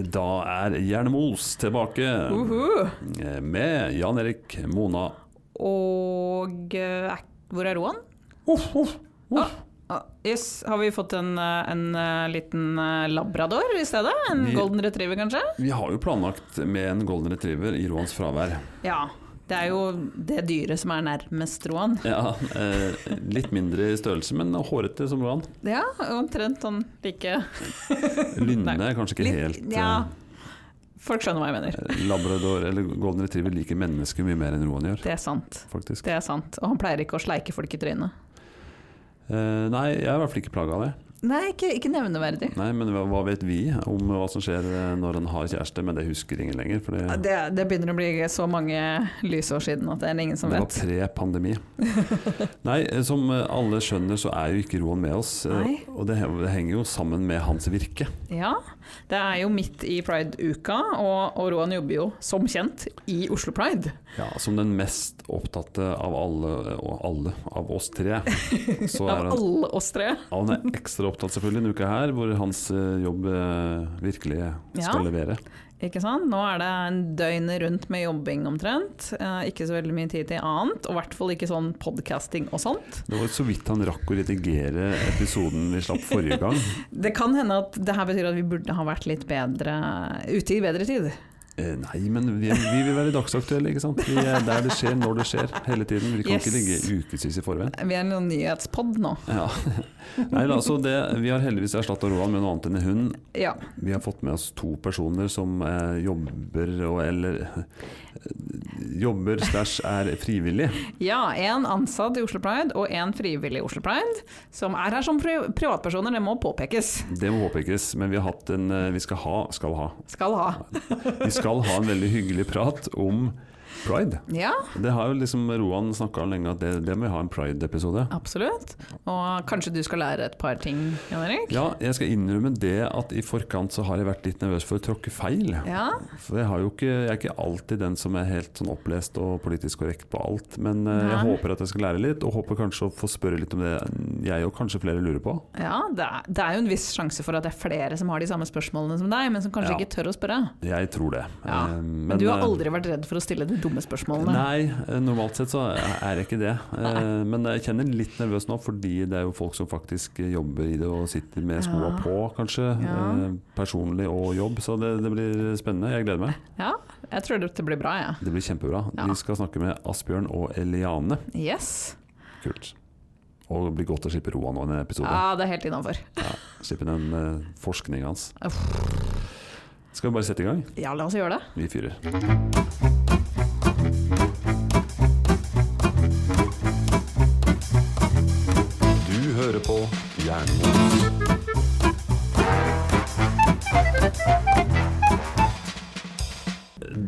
Da er Jernemos tilbake uh -huh. med Jan Erik, Mona Og eh, hvor er Roan? Ah, ah, yes. Har vi fått en, eh, en eh, liten eh, labrador i stedet? En Vi- golden retriever, kanskje? Vi har jo planlagt med en golden retriever i Roans fravær. Ja. Det er jo det dyret som er nærmest Roan. Ja, eh, Litt mindre i størrelse, men hårete som Roan. Ja, omtrent sånn like Lynne er kanskje ikke litt- helt Ja. Folk skjønner hva jeg mener. eh, Labrador eller golden retriever liker mennesker mye mer enn Roan gjør, Det er sant. faktisk. Det er sant. Og han pleier ikke å sleike folk i trynet. Eh, nei, jeg er i hvert fall ikke plaga av det. Nei, ikke, ikke nevneverdig. Nei, Men hva, hva vet vi om hva som skjer eh, når han har kjæreste? Men det husker ingen lenger. Det, Det, det begynner å bli så mange lysår siden at det er ingen som vet. Det var pre-pandemi. Nei, eh, som eh, alle skjønner så er jo ikke Roan med oss. Nei. Og det, det henger jo sammen med hans virke. Ja, det er jo midt i Pride-uka, og, og Roan jobber jo som kjent i Oslo Pride. Ja, Som den mest opptatte av alle, og alle av oss tre. Så er Av han, alle oss tre. ja, han er ekstra opptatt selvfølgelig denne uka her, hvor hans eh, jobb eh, virkelig skal Ja. levere. Ikke sant? Nå er det en døgnet rundt med jobbing omtrent. Eh, ikke så veldig mye tid til annet, og i hvert fall ikke sånn podcasting og sånt. Det var så vidt han rakk å redigere episoden vi slapp forrige gang. Det kan hende at det her betyr at vi burde ha vært litt bedre ute i bedre tid. Eh, nei, men vi, vi vil være dagsaktuelle, ikke sant. Vi er der det skjer, når det skjer, hele tiden. Vi kan Yes. ikke ligge ukevis i forveien. Vi er en nyhetspod nå. Ja. Nei, altså det, vi har heldigvis erstatta Roan med noe annet enn en hund. Ja. Vi har fått med oss to personer som eh, jobber og eller Jobber slash er frivillig. Ja, en ansatt i Oslo Pride og en frivillig i Oslo Pride, som er her som pri privatpersoner, det må påpekes. Det må påpekes, men vi har hatt en eh, Vi skal ha, skal ha. Skal ha. Vi skal ha en veldig hyggelig prat om pride. Ja, Det har jo liksom Roan snakka om lenge, at det, det må vi ha en pride-episode. absolutt. Og kanskje du skal lære et par ting, Jan Erik? Ja, jeg skal innrømme det at i forkant så har jeg vært litt nervøs for å tråkke feil. Ja, For jeg, har jo ikke, jeg er ikke alltid den som er helt sånn opplest og politisk korrekt på alt. Men eh, jeg håper at jeg skal lære litt, og håper kanskje å få spørre litt om det jeg og kanskje flere lurer på. ja det, er, det er jo en viss sjanse for at det er flere som har de samme spørsmålene som deg, men som kanskje Ja. ikke tør å spørre. Jeg tror det. Ja, Eh, Men, du har eh, aldri vært redd for å stille de dumme spørsmålene? Nei, eh, normalt sett så er jeg ikke det. Eh, Men jeg kjenner litt nervøs nå, fordi det er jo folk som faktisk jobber i det og sitter med skoa Ja. på, kanskje. Ja. eh, Personlig og jobb. Så det, det blir spennende. Jeg gleder meg. Ja, jeg tror det blir bra, jeg. Det blir kjempebra. Ja. Vi skal snakke med Asbjørn og Eliane. Yes. Kult. Og det blir godt å slippe Roan nå i en episode. Ja, det er helt innafor. Ja, slippe den uh, forskninga hans. Uff. Skal vi bare sette i gang? Ja, la oss gjøre det. Vi fyrer. Hører på Jernmos.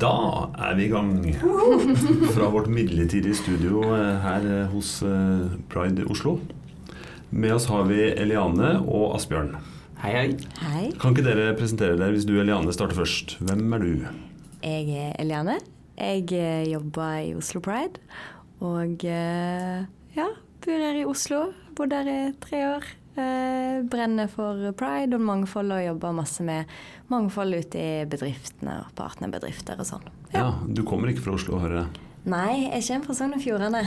Da er vi i gang fra vårt midlertidige studio eh, her eh, hos eh, Pride Oslo. Med oss har vi Eliane og Asbjørn. Hei, hei. Hei, Kan ikke dere presentere dere hvis du Eliane starter først? Hvem er du? jeg er Eliane. Jeg jobber i Oslo Pride. Og ja, bor her i Oslo. Bodd her i tre år. Eh, Brenner for pride og mangfold og jobber masse med mangfold ute i bedriftene og partnerbedrifter og sånn. Ja, Du kommer ikke fra Oslo, hører jeg. Nei, jeg kommer fra Sogn og Fjordane.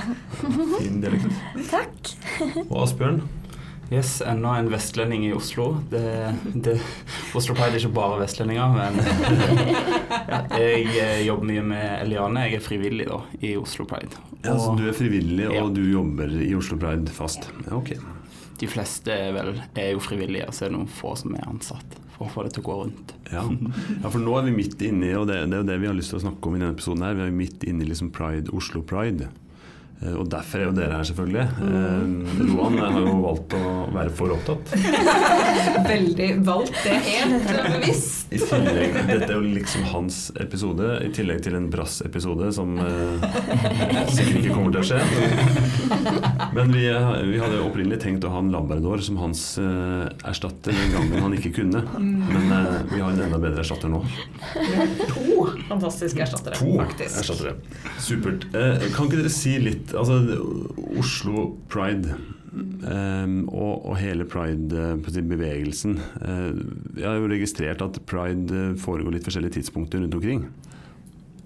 Fin dialekt. Takk. Og Asbjørn? Yes, enda en vestlending i Oslo. Det, det, Oslo Pride er ikke bare vestlendinger, men ja, jeg eh, jobber mye med Eliane. Jeg er frivillig da, i Oslo Pride. Ja, så du er frivillig, og Ja. du jobber i Oslo Pride fast? Ja, ok. de fleste er, vel, er jo frivillige, så er det noen få som er ansatt for å få det til å gå rundt. Ja. ja, for nå er vi midt inne i, og det, det er jo det vi har lyst til å snakke om i denne episoden her, vi er midt inne i liksom Pride, Oslo Pride. Eh, Og derfor er jo dere her, selvfølgelig. Eh, Roan har jo valgt å være for opptatt. Veldig valgt det helt bevisst. I tillegg, Dette er jo liksom hans episode, i tillegg til en brass-episode som eh, sikkert ikke kommer til å skje. Men vi, eh, vi hadde opprinnelig tenkt å ha en labrador som hans eh, erstatter den gangen han ikke kunne. Men eh, vi har en enda bedre erstatter nå. To fantastiske erstattere, To faktisk. erstattere. Supert. Kan ikke dere si litt Altså, Oslo Pride. Um, og, og, hele pride-bevegelsen. Uh, jeg har jo registrert at pride foregår litt forskjellige tidspunkter rundt omkring.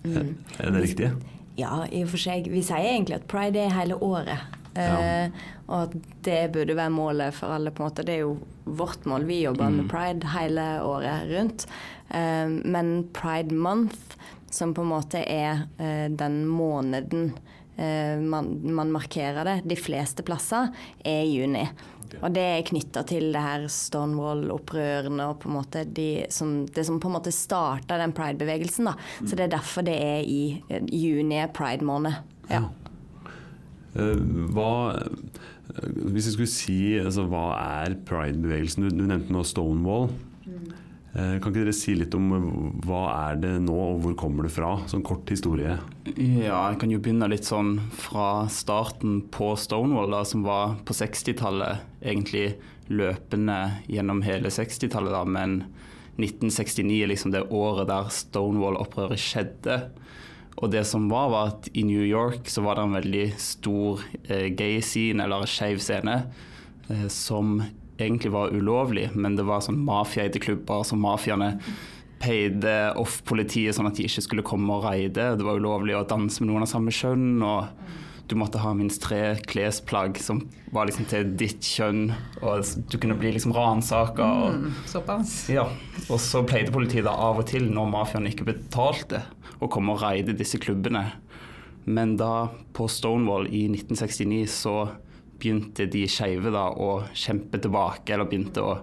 Mm. Er det riktig? Ja, i og for seg. Vi sier egentlig at pride er hele året. Ja. Uh, og at det burde være målet for alle. på en måte. Det er jo vårt mål. Vi jobber mm. med pride hele året rundt. Uh, men pride month, som på en måte er den måneden man, man, markerer det de fleste plasser, er i juni. Og det er knytta til det her Stonewall-opprørene og på en måte de som, det som på en måte starta den pride-bevegelsen. da. Så det er derfor det er i juni pride-måned. Ja. Eh, hva Hvis jeg skulle si altså, hva er pride-bevegelsen? Du, du, nevnte nå Stonewall. Mm. Kan ikke dere si litt om hva er det nå, og hvor kommer det fra? Sånn kort historie. Ja, jeg kan jo begynne litt sånn fra starten på Stonewall, da, som var på 60-tallet. Egentlig løpende gjennom hele 60-tallet, da, men 1969 er liksom det året der Stonewall-opprøret skjedde. Og det som var, var at i New York så var det en veldig stor eh, gay scene, eller skeiv scene, eh, som egentlig var ulovlig, men det var sånn mafiaeide klubber som mafiaene peide off politiet sånn at de ikke skulle komme og raide. Det var ulovlig å danse med noen av samme kjønn. og du måtte ha minst tre klesplagg som var liksom til ditt kjønn, og du kunne bli liksom ransaka. Mm, såpass. Ja. Og så pleide politiet da av og til, når mafiaen ikke betalte, å komme og raide disse klubbene. Men da, på Stonewall i 1969, så begynte de skeive da å kjempe tilbake, eller begynte å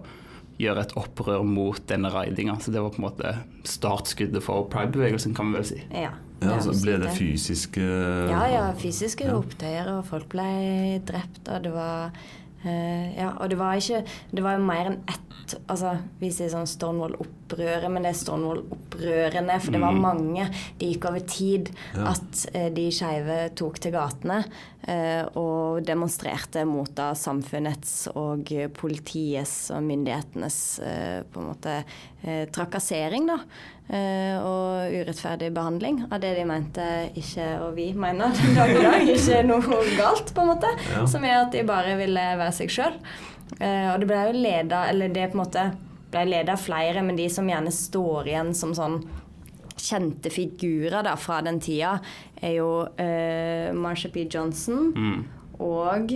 gjøre et opprør mot denne ridinga. Så det var på en måte startskuddet for pride-bevegelsen, kan vi vel si. Ja. Ja, altså Ble det fysiske Ja, ja. Fysiske ja. opptøyer, og folk ble drept. Og det var uh, Ja, og det var ikke Det var jo mer enn ett altså, Vi sier sånn Stonewall-opprøret, men det er Stonewall-opprørene. For det var mm. mange. Det gikk over tid ja. at uh, de skeive tok til gatene uh, og demonstrerte mot da samfunnets og politiets og myndighetenes på en måte trakassering, da. Og urettferdig behandling av det de mente ikke, og vi mener den dag i dag, ikke noe galt, på en måte. Ja. Som er at de bare ville være seg sjøl. Uh, og det ble jo leda Eller det på en måte ble leda flere, men de som gjerne står igjen som sånn kjente figurer da, fra den tida, er jo uh, Marsha P. Johnson mm. og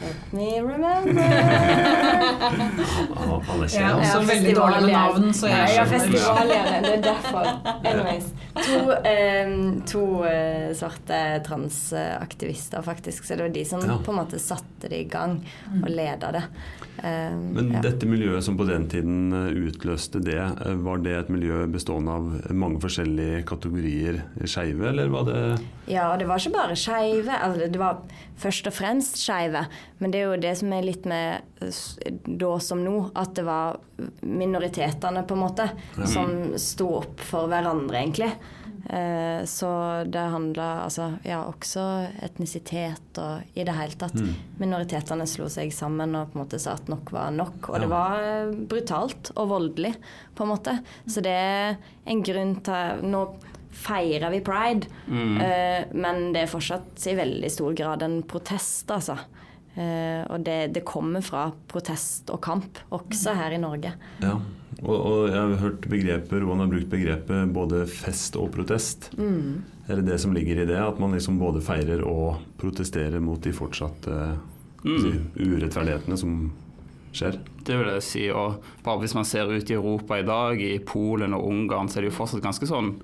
Let me remember. Alle kjenner er også veldig dårlig med navn, så jeg skjønner. Ja. Det er derfor. Anyways. To, eh, to eh, svarte transaktivister, faktisk. Så det var de som ja. på en måte satte det i gang og leda det. Eh, Men ja. dette miljøet som på den tiden eh, utløste det, eh, var det et miljø bestående av mange forskjellige kategorier skeive, eller var det Ja, det var ikke bare skeive. Altså, det var først og fremst skeive. Men det er jo det som er litt med da som nå, at det var minoritetene, på en måte, ja. som sto opp for hverandre, egentlig. Eh, så det handla altså ja, også etnisitet og i det hele tatt. Mm. Minoritetene slo seg sammen og på en måte sa at nok var nok. Og ja. det var eh, brutalt og voldelig, på en måte. Så det er en grunn til Nå feirer vi pride, mm. eh, men det er fortsatt i veldig stor grad en protest, altså. Uh, og det, det, kommer fra protest og kamp, også her i Norge. Ja, og, og jeg har hørt begrepet, Roan har brukt begrepet både fest og protest. Mm. Er det det som ligger i det? At man liksom både feirer og protesterer mot de fortsatte mm. urettferdighetene som skjer? Det vil jeg si. Og bare hvis man ser ut i Europa i dag, i Polen og Ungarn, så er det jo fortsatt ganske sånn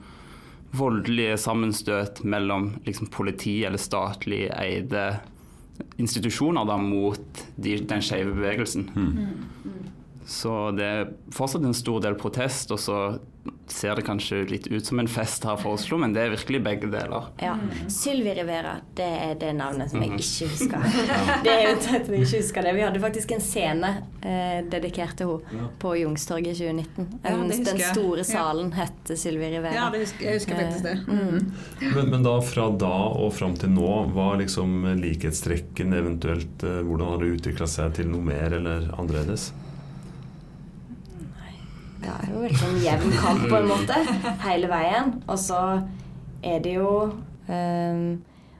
voldelige sammenstøt mellom liksom, politi eller statlig eide institusjoner da, mot de, den skeive bevegelsen. Mm. Så det er fortsatt en stor del protest, og så ser det kanskje litt ut som en fest her for Oslo, men det er virkelig begge deler. Ja. Sylvi Rivera, det er det navnet som jeg mhm. ikke husker. Det er jo tett jeg ikke husker det. Vi hadde faktisk en scene eh, dedikert til henne på Jungstorget i 2019. En, ja, den store salen ja. het Sylvi Rivera. Ja, husker, jeg husker faktisk det. Mm. Mm. Men, men, da fra da og fram til nå, hva er liksom likhetstrekken eventuelt? Eh, hvordan har det utvikla seg til noe mer eller annerledes? Ja, det er jo veldig sånn jevn kamp på en måte hele veien. Og så er det jo um,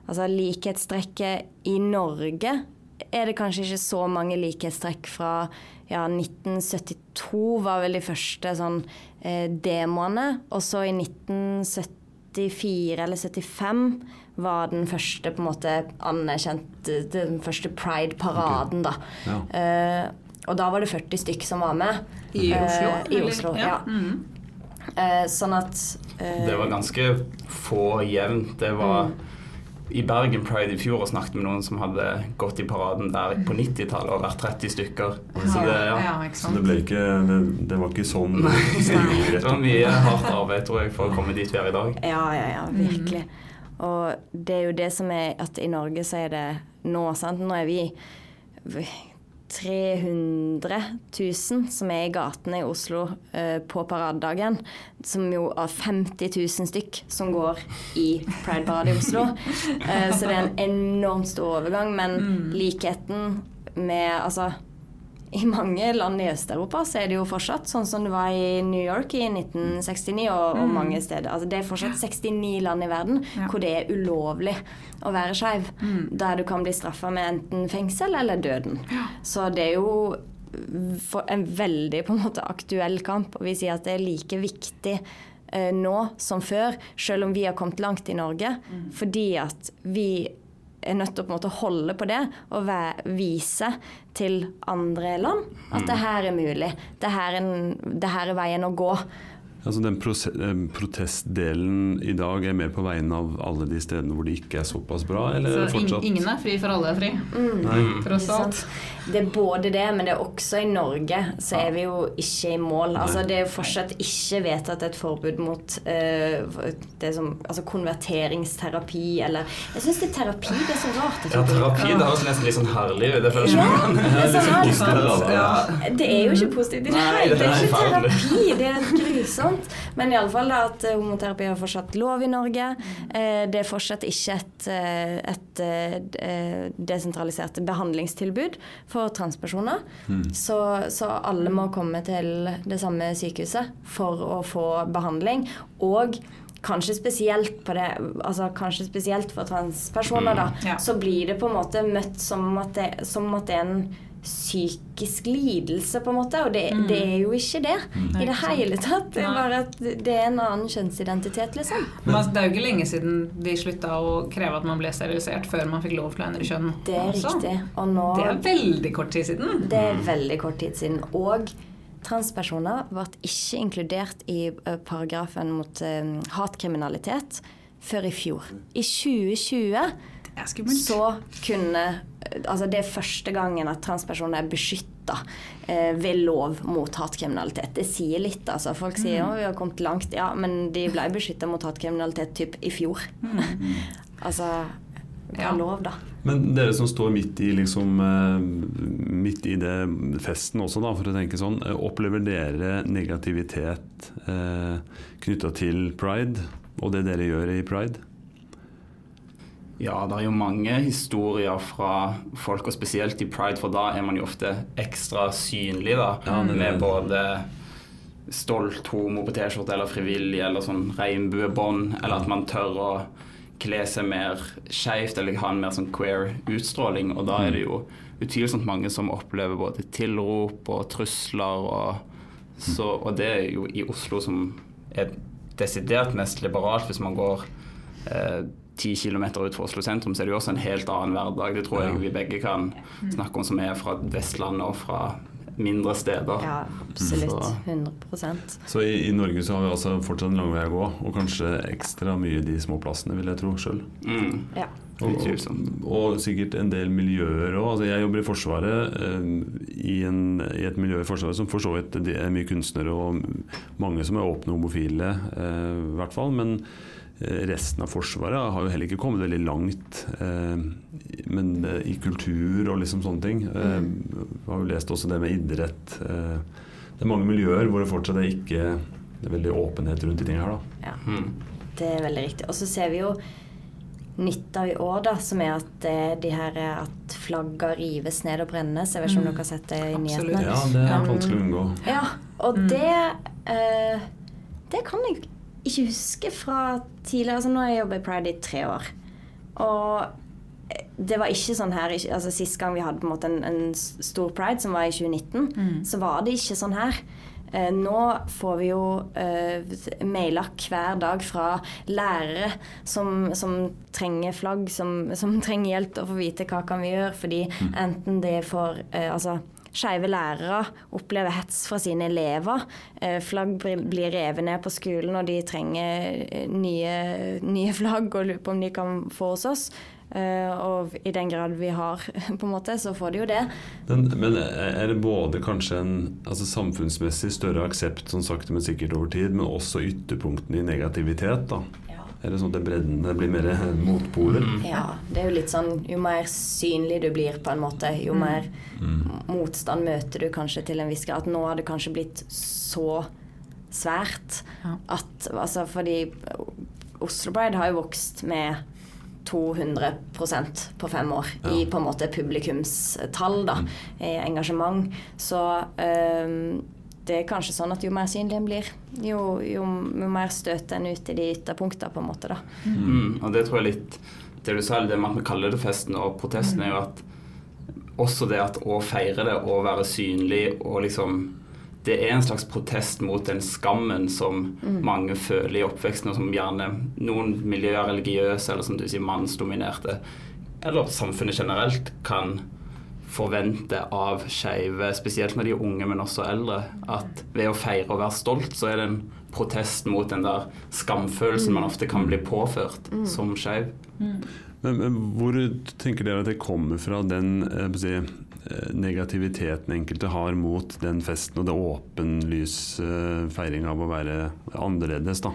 Altså likhetstrekket i Norge er det kanskje ikke så mange likhetstrekk fra ja, 1972 var vel de første sånn eh, demoene. Og så i 1974 eller 75 var den første på en måte anerkjent Den første pride-paraden, da. Ja. Eh, og da var det 40 stykk som var med. I Oslo? Uh, I? Oslo, ja. Mm. Uh, sånn at uh, Det var ganske få jevnt. Det var Mm. I Bergen Pride i fjor og snakket med noen som hadde gått i paraden der på 90-tallet og vært 30 stykker. Så det, ja. ja, Så det ble ikke Det, det var ikke sånn Det var mye hardt arbeid tror jeg, for å komme dit vi er i dag. Ja, ja, ja, virkelig. Og det er jo det som er at i Norge så er det nå, sant. Nå er vi 300 000 som er i gatene i Oslo eh, på paradedagen. Som jo er 50 000 stykk som går i Pride-parade i Oslo. Eh, så det er en enormt stor overgang. Men likheten med Altså i mange land i Øst-Europa så er det jo fortsatt sånn som det var i New York i 1969 og, og mange steder. Altså det er fortsatt 69 land i verden Ja. hvor det er ulovlig å være skeiv. Der du kan bli straffa med enten fengsel eller døden. Så det er jo en veldig på en måte aktuell kamp, og vi sier at det er like viktig eh, nå som før, selv om vi har kommet langt i Norge, fordi at vi er nødt til å på en måte holde på det og vise til andre land at det her er mulig. Det her er, det her er veien å gå. Altså den protestdelen i dag er mer på vegne av alle de stedene hvor det ikke er såpass bra, eller er Så fortsatt ingen er fri for alle er fri, Mm. tross Ikke alt. Det er både det, men det er også i Norge så er vi jo ikke i mål. Altså, det er jo fortsatt ikke vedtatt et forbud mot uh, det som, altså konverteringsterapi eller Jeg syns det er terapi det er så rart. Ja, terapi det høres nesten litt sånn herlig ut. Det føles Ja, som det er så rart. dyster, Ja. Det er jo ikke positivt i det hele det Det er ikke terapi, det er grusomt. Men iallfall at eh, homoterapi er fortsatt lov i Norge. Eh, Det er fortsatt ikke et, eh, et desentralisert behandlingstilbud for transpersoner. Så, så alle må komme til det samme sykehuset for å få behandling. Og Kanskje spesielt, på det, altså kanskje spesielt for transpersoner, da, Ja. så blir det på en måte møtt som at det, som at det er en psykisk lidelse, på en måte. Og det, det er jo ikke det Nei, i det hele tatt. Det er bare at det er en annen kjønnsidentitet, liksom. Men altså, det er jo ikke lenge siden de slutta å kreve at man ble sterilisert før man fikk lov til å endre kjønn. Det er også. riktig. Og nå Det er veldig kort tid siden. Det er veldig kort tid siden. Og transpersoner ble ikke inkludert i eh, paragrafen mot eh, hatkriminalitet før i fjor. I 2020 Det er skummelt. Så kunne Altså det er første gangen at transpersoner er beskytta eh, ved lov mot hatkriminalitet. Det sier litt, altså. Folk sier Mm. å, vi har kommet langt. Ja, men de ble beskytta mot hatkriminalitet typ i fjor. altså Hva Ja. er lov, da? Men dere som står midt i, liksom, eh, midt i det festen også, da, for å tenke sånn. eh, Opplever dere negativitet eh, knytta til pride, og det dere gjør i pride? Ja, det er jo mange historier fra folk, og spesielt i pride, for da er man jo ofte ekstra synlig, da. Ja, det med både stolt homo på T-skjorte eller frivillig eller sånn regnbuebånd, eller at man tør å kle seg mer skeivt eller ha en mer sånn queer utstråling. Og da er det jo utvilsomt mange som opplever både tilrop og trusler, og, så, og det er jo i Oslo som er desidert mest liberalt. Hvis man går eh, ti kilometer ut fra Oslo sentrum, så er det jo også en helt annen hverdag. Det tror Ja. jeg vi begge kan snakke om, som er fra Vestlandet og fra mindre steder. Ja, absolutt. 100% Så i, i Norge så har vi altså fortsatt en lang vei å gå, og kanskje ekstra mye de små plassene, vil jeg tro sjøl. Mm, Ja. Og, utvilsomt. og sikkert en del miljøer òg. Altså jeg jobber i Forsvaret, eh, i, en, i et miljø i Forsvaret som for så vidt det er mye kunstnere og mange som er åpne homofile, eh, i hvert fall. Men resten av Forsvaret har jo heller ikke kommet veldig langt. Eh, men eh, i kultur og liksom sånne ting. Eh, jeg har jo lest også det med idrett. Eh, det er mange miljøer hvor det fortsatt er ikke det er veldig åpenhet rundt de tingene her. da. ja. Mm. Det er veldig riktig. Og så ser vi jo nytta i år, da, som er at eh, de her eh, at flagga rives ned og brennes. Jeg vet ikke om Mm. dere har sett det i Absolutt. nyhetene. Ja, det er vanskelig å unngå. Ja, og Mm. det eh, Det kan jeg ikke huske fra tidligere. Altså, nå har jeg jobbet i Pride i tre år. Og det var ikke sånn her altså Sist gang vi hadde på en måte en, en stor pride, som var i 2019, så var det ikke sånn her. Eh, nå får vi jo eh, mailer hver dag fra lærere som, som trenger flagg, som, som trenger hjelp til å få vite hva kan vi gjøre, fordi enten det får eh, altså Skeive lærere opplever hets fra sine elever. Eh, Flagg blir- revet ned på skolen, og de trenger eh, nye, nye flagg og lurer på om de kan få hos oss. Eh, Og i den grad vi har, på en måte, så får de jo det. Den, men er det både kanskje en altså samfunnsmessig større aksept sånn sakte, men sikkert over tid, men også ytterpunktene i negativitet? da? Er det sånn at det bredden det blir mer motpoler? Ja, det er jo litt sånn Jo mer synlig du blir, på en måte, jo mer motstand møter du kanskje til en viss grad. At nå har det kanskje blitt så svært at Altså fordi Oslo Bride har jo vokst med 200% på fem år i på en måte publikumstall, da, i engasjement. Så øhm, det er kanskje sånn at jo mer synlig en blir, jo, jo, jo mer støter en ut i de ytterpunktene, på en måte, da. Mm, og det tror jeg litt Det du sa, det med at vi kaller det festen og protesten, er jo at også det at å feire det og være synlig og liksom Det er en slags protest mot den skammen som mange føler i oppveksten, og som gjerne noen miljøer er religiøse eller som du sier mannsdominerte, eller samfunnet generelt kan forvente av skeive, spesielt når de er unge, men også eldre, at ved å feire og være stolt, så er det en protest mot den der skamfølelsen man ofte kan bli påført som skeiv. Men, men hvor tenker dere at det kommer fra, den eh, si, eh, negativiteten enkelte har mot den festen og det åpenlyse eh, feiring av å være annerledes, da?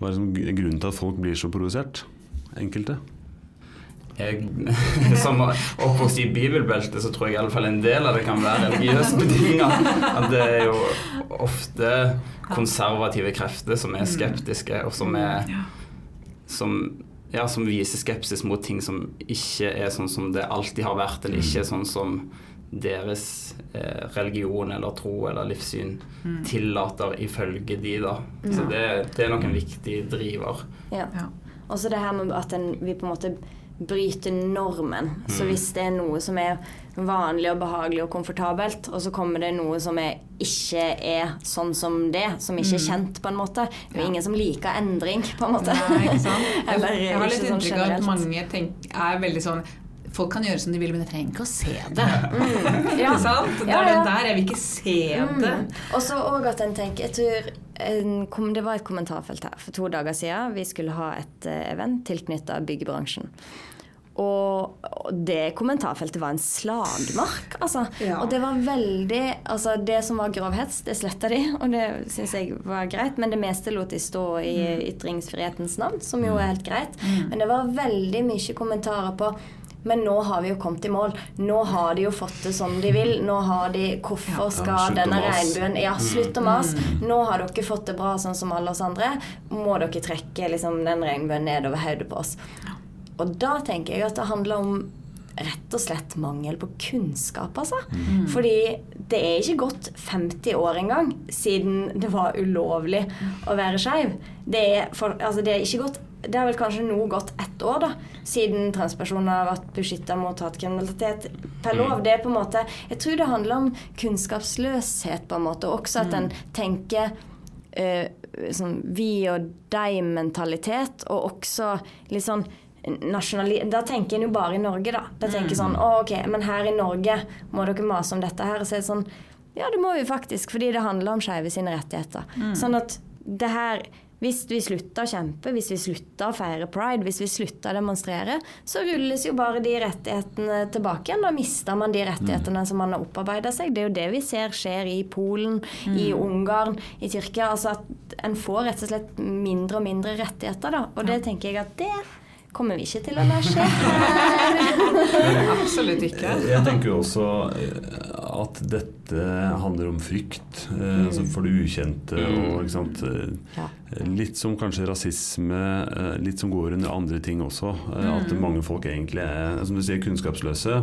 Hva er grunnen til at folk blir så provosert? Enkelte? Jeg, som oppvokst i bibelbeltet, så tror jeg i alle fall en del av det kan være religiøst betinga. At det er jo ofte konservative krefter som er skeptiske, og som er som, ja, som viser skepsis mot ting som ikke er sånn som det alltid har vært, eller ikke er sånn som deres eh, religion eller tro eller livssyn tillater ifølge de, da. Så det, det er nok en viktig driver. Ja. Ja. Og så det her med at en, vi på en måte bryter normen. Så hvis det er noe som er vanlig og behagelig og komfortabelt, og så kommer det noe som er, ikke er sånn som det, som ikke er kjent, på en måte Det er Ja. ingen som liker endring, på en måte. Nei, ikke sant? Jeg, Eller jeg har litt sånn inntrykk av at mange tenk, er veldig sånn Folk kan gjøre som de vil, men jeg trenger ikke å se det. Ja. Ikke sant? Det Ja, er ja. det der. Jeg vil ikke se det. Mm. Og så òg at en tenker Jeg tror en, Det var et kommentarfelt her for to dager siden. Vi skulle ha et eh, event tilknyttet byggebransjen. Og, det kommentarfeltet var en slagmark, altså. Ja. Og det var veldig Altså, det som var grov hets, det sletta de, og det syns jeg var greit. Men det meste lot de stå i ytringsfrihetens navn, som jo er helt greit. Men det var veldig mye kommentarer på men nå har vi jo kommet i mål. Nå har de jo fått det som de vil. Nå har de Hvorfor skal denne regnbuen Ja, slutt å mase. Nå har dere fått det bra sånn som alle oss andre. Må dere trekke liksom, den regnbuen nedover hodet på oss. Og da tenker jeg at det handler om rett og slett mangel på kunnskap, altså. Fordi det er ikke gått 50 år engang siden det var ulovlig å være skeiv. Det, er altså, det er det har vel kanskje nå gått ett år da, siden transpersoner har vært beskytta mot hatkriminalitet per lov. Det er på en måte, Jeg tror det handler om kunnskapsløshet, på en måte. og Også at en tenker uh, sånn vi og deg-mentalitet, og også litt sånn. Da tenker en jo bare i Norge, da. Da tenker mm. sånn Å, ok, men her i Norge må dere mase om dette her. Og så er det sånn Ja, det må vi faktisk, fordi det handler om skeive sine rettigheter. Sånn at det her hvis vi slutter å kjempe, hvis vi slutter å feire pride, hvis vi slutter å demonstrere, så rulles jo bare de rettighetene tilbake igjen. Da mister man de rettighetene som man har opparbeida seg. Det er jo det vi ser skjer i Polen, i Ungarn, i Tyrkia. Altså at en får rett og slett mindre og mindre rettigheter, da. Og det tenker jeg at det kommer vi ikke til å la skje. Absolutt ikke. Jeg tenker jo også eh, at dette handler om frykt eh, altså for det ukjente. og ikke sant, eh, Ja. Litt som kanskje rasisme, eh, litt som går under andre ting også. eh, At mange folk egentlig er som du sier, kunnskapsløse,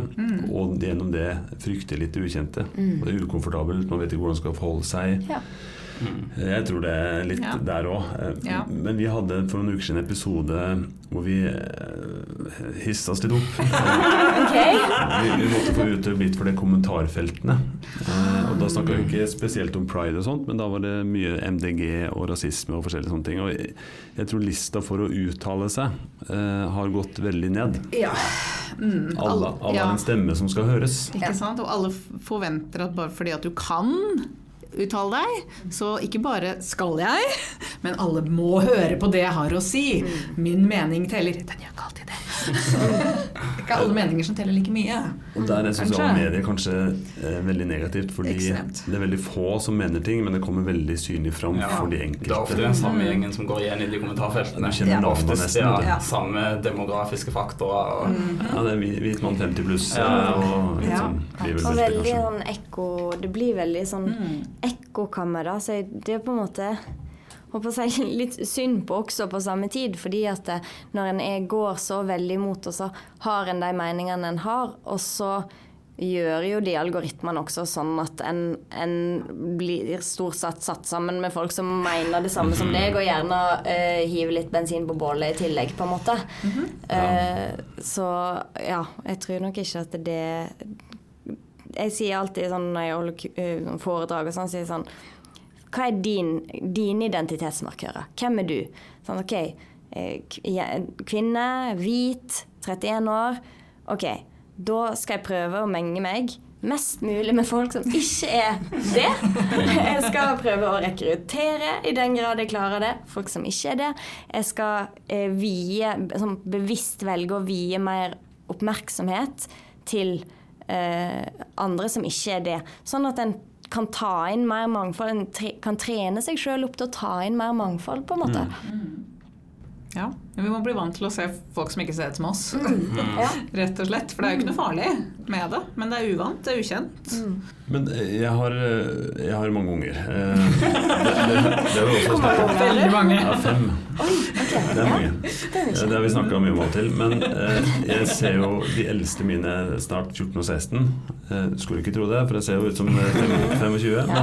og gjennom det frykter litt det ukjente. Det er ukomfortabelt, man vet ikke hvordan man skal forholde seg. Ja. Jeg tror det er litt Ja. der òg. Ja. Men vi hadde for noen uker siden en episode hvor vi eh, hissa oss litt opp. okay. Vi, vi måtte få utøvd litt for de kommentarfeltene. Eh, og da snakka vi ikke spesielt om pride og sånt, men da var det mye MDG og rasisme og forskjellige sånne ting. Og jeg, jeg tror lista for å uttale seg eh, har gått veldig ned. Ja. Mm, Alle, alle ja. har en stemme som skal høres. Ikke sant? Og alle forventer at bare fordi at du kan uttale deg, så ikke bare skal jeg, men alle må høre på det jeg har å si. Min mening teller. Den gjør ikke alltid det. ikke alle meninger som teller like mye. Og der er sosiale Kanskje. medier kanskje eh, veldig negativt, fordi Ekstremt. det er veldig få som mener ting, men det kommer veldig synlig fram Ja, for de Det er ofte den samme gjengen som går igjen i de kommentarfeltene. Du kjenner Ja. navnet Oftest nesten. ja. Ja. samme demografiske faktorer. Og, Ja, det er hvit mann 50 pluss Ja. og liksom, Ja. sånn Og bibelbelte, veldig sånn ekko Det blir veldig sånn Mm. Ekkokammer. Så det er på en måte håper jeg, litt synd på også på samme tid. Fordi at det, når en går så veldig imot, og så har en de meningene en har, og så gjør jo de algoritmene også sånn at en, en blir stort sett satt sammen med folk som mener det samme som deg, og gjerne uh, hiver litt bensin på bålet i tillegg, på en måte. Eh, så ja, jeg tror nok ikke at det Jeg sier alltid sånn når jeg holder eh, foredrag og sånn, sier sånn Hva er din, dine identitetsmarkører? Hvem er du? Sånn, OK. eh, Kvinne, hvit, 31 år. OK, da skal jeg prøve å menge meg mest mulig med folk som ikke er det. Jeg skal prøve å rekruttere i den grad jeg klarer det. Folk som ikke er det. Jeg skal eh, vie, bevisst velge å vie mer oppmerksomhet til andre som ikke er det. Sånn at en kan ta inn mer mangfold. En tre, kan trene seg sjøl opp til å ta inn mer mangfold, på en måte. Ja. Men vi må bli vant til å se folk som ikke ser ut som oss. Ja. Rett og slett. For det er jo ikke noe farlig med det. Men det er uvant, det er ukjent. Men eh, jeg har, eh, jeg har mange unger. Eh, Det, det, det er jo også snakket Veldig mange. Ja, fem. Det er mange. Det har vi snakka mye om og til. Men jeg ser jo de eldste mine snart 14 og 16. Eh, skulle ikke tro det, for jeg ser jo ut som eh, 25.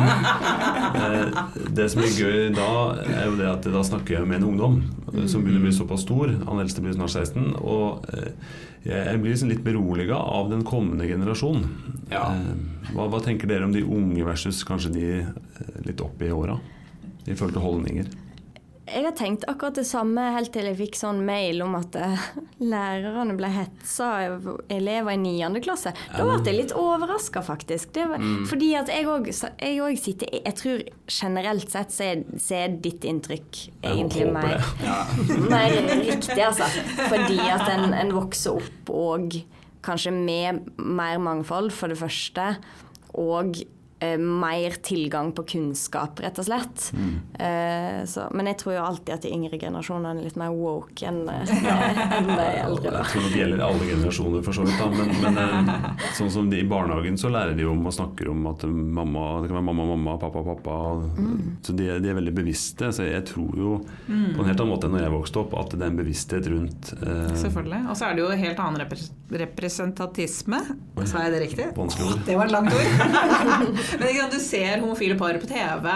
Men det som er gøy da, er jo det at da snakker jeg med en ungdom som begynner å bli såpass stor. Han eldste blir snart 16. Og eh, jeg blir liksom litt beroliga av den kommende generasjon. Ja. Eh, Hva, hva tenker dere om de unge versus kanskje de eh, litt opp i åra? I forhold til holdninger. Jeg har tenkt akkurat det samme helt til jeg fikk sånn mail om at eh, lærerne ble hetsa av elever i 9. klasse. Da ble jeg litt overraska, faktisk. Det var, Fordi at jeg òg sitter Jeg tror generelt sett så er, så er ditt inntrykk egentlig mer, ja. mer riktig, altså. Fordi at en, en vokser opp og kanskje med mer mangfold, for det første. Og eh, mer tilgang på kunnskap, rett og slett. Mm. Eh, så, men jeg tror jo alltid at de yngre generasjonene er litt mer woke enn en de eldre. Jeg tror det gjelder alle generasjoner, for så vidt. Da. Men, men eh, sånn som de i barnehagen, så lærer de om og snakker om at mamma, det kan være mamma, mamma, pappa, pappa. Så de, de er veldig bevisste. Så jeg tror jo på en helt annen måte enn når jeg vokste opp, at det er en bevissthet rundt eh, Selvfølgelig. Og så er det jo helt annen repres representatisme. Sa jeg det riktig? Vanskelig ord. Det var et langt ord. Men ikke sant, du ser homofile par på TV.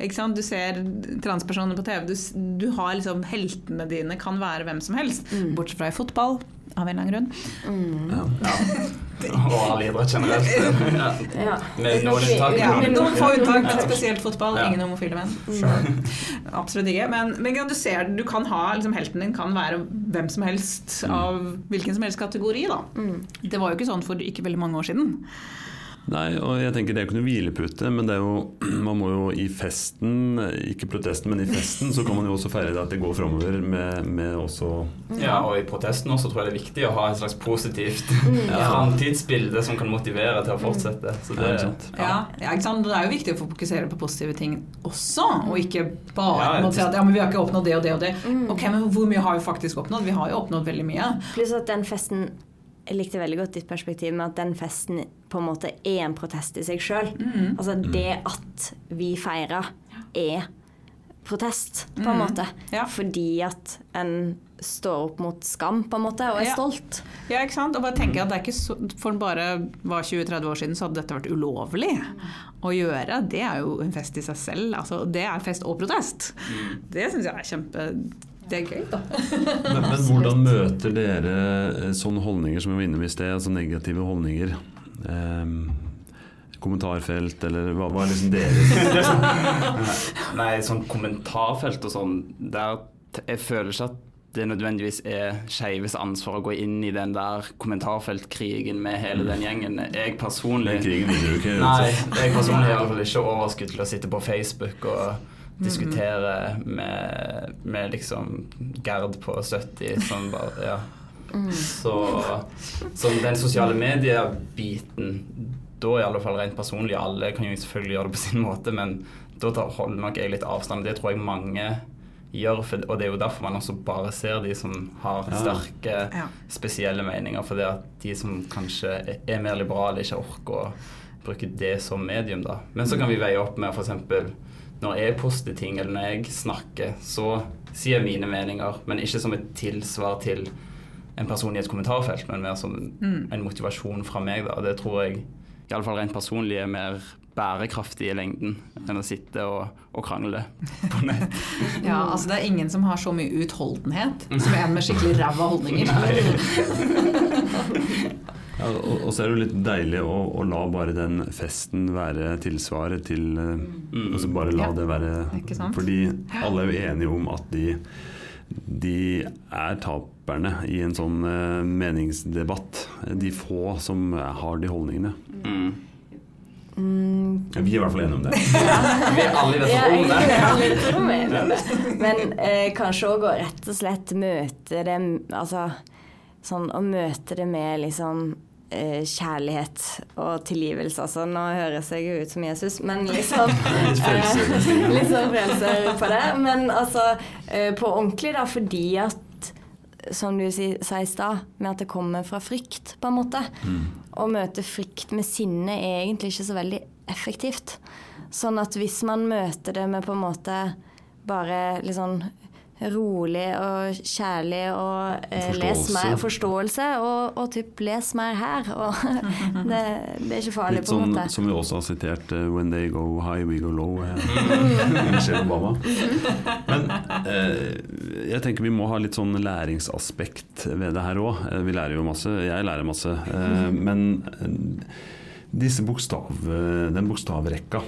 Ikke sant? Du ser transpersoner på TV. Du, du har liksom Heltene dine kan være hvem som helst. Bortsett fra i fotball, av en eller annen grunn. ja. og all idrett generelt. Ja. Ja. Med noen unntak. Ja, Med noen få unntak, men spesielt fotball. Ja. Ingen homofile menn. Absolutt ikke. Men, men du ser, du kan ha, liksom, helten din kan være hvem som helst av hvilken som helst kategori. Da. Det var jo ikke sånn for ikke veldig mange år siden. Nei, og jeg tenker det er jo ikke noe hvilepute, men det er jo, man må jo i festen, ikke protesten, men i festen, så kan man jo også feire det at det går framover med, med også Ja, og i protesten også tror jeg det er viktig å ha et slags positivt framtidsbilde som kan motivere til å fortsette. Så det, Ja, ikke sant. Ja, ja, ikke sant? Det er jo viktig å fokusere på positive ting også, og ikke bare Ja, si at ja, men vi har ikke oppnådd det og det og det. Ok, men Hvor mye har vi faktisk oppnådd? Vi har jo oppnådd veldig mye. Pluss at den festen Jeg likte veldig godt ditt perspektiv med at den festen på en måte er en protest i seg sjøl. Altså det at vi feirer, er protest, på en måte. Ja. Fordi at en står opp mot skam, på en måte, og er Ja. stolt. Ja, ikke sant? Og bare tenke at det er ikke så, For bare var 20-30 år siden så hadde dette vært ulovlig å gjøre. Det er jo en fest i seg selv. Altså, det er fest og protest. Det syns jeg er kjempe Det er gøy, da. Men, men hvordan møter dere eh, sånne holdninger som vi var inne i sted, altså negative holdninger? Um, kommentarfelt, eller hva er liksom deres Nei, sånn kommentarfelt og sånn, der jeg føler ikke at det nødvendigvis er skeives ansvar å gå inn i den der kommentarfeltkrigen med hele den gjengen. Jeg personlig Den krigen vil du ikke Nei, jeg personlig har i hvert fall ikke overskudd til å sitte på Facebook og diskutere med, med liksom Gerd på 70 som bare Ja. Så, så den sosiale medier-biten da i alle fall rent personlig, alle kan jo selvfølgelig gjøre det på sin måte, men da tar- holder nok jeg litt avstand. Det tror jeg mange gjør, for, og det er jo derfor man også bare ser de som har sterke, Ja. spesielle meninger. For det at de som kanskje er- er mer liberale, ikke orker å bruke det som medium, da. Men så kan vi veie opp med f.eks. når jeg poster ting, eller når jeg snakker, så sier jeg mine meninger, men ikke som et tilsvar til en person i et kommentarfelt, men mer som en motivasjon fra meg, da. Det tror jeg iallfall rent personlig er mer bærekraftig i lengden enn å sitte og, og krangle på nett. Ja, altså Det er ingen som har så mye utholdenhet som en med skikkelig ræva holdninger. Ja, og, og så er det jo litt deilig å, å la bare den festen være tilsvaret til mm. Altså bare la Ja. det være Ikke sant? Fordi alle er jo enige om at de, de er taperne i en sånn uh, meningsdebatt. De få som har de holdningene. Mm. Ja, Vi er i hvert fall enige om det. Vi er alle i dette Ja, rommet. er. Men eh, kanskje òg å rett og slett møte det Altså sånn å møte det med liksom eh, kjærlighet og tilgivelse. Altså, nå høres jeg jo ut som Jesus, men liksom Litt eh. Litt sånn frelser på det. Men altså eh, på ordentlig, da, fordi at som du sa i stad, med at det kommer fra frykt, på en måte. Å møte frykt med sinne er egentlig ikke så veldig effektivt. Sånn at hvis man møter det med på en måte bare litt sånn rolig og kjærlig og eh, les Forståelse. mer, forståelse og, og typ les mer her. Og det, det er ikke farlig, Litt på en sånn måte. som vi også har sitert uh, 'When they go high, we go low'. eh, Michelle Obama. Men eh, jeg tenker vi må ha litt sånn læringsaspekt ved det her òg. Vi lærer jo masse, jeg lærer masse. Eh, men eh, disse bokstav, eh, den bokstavrekka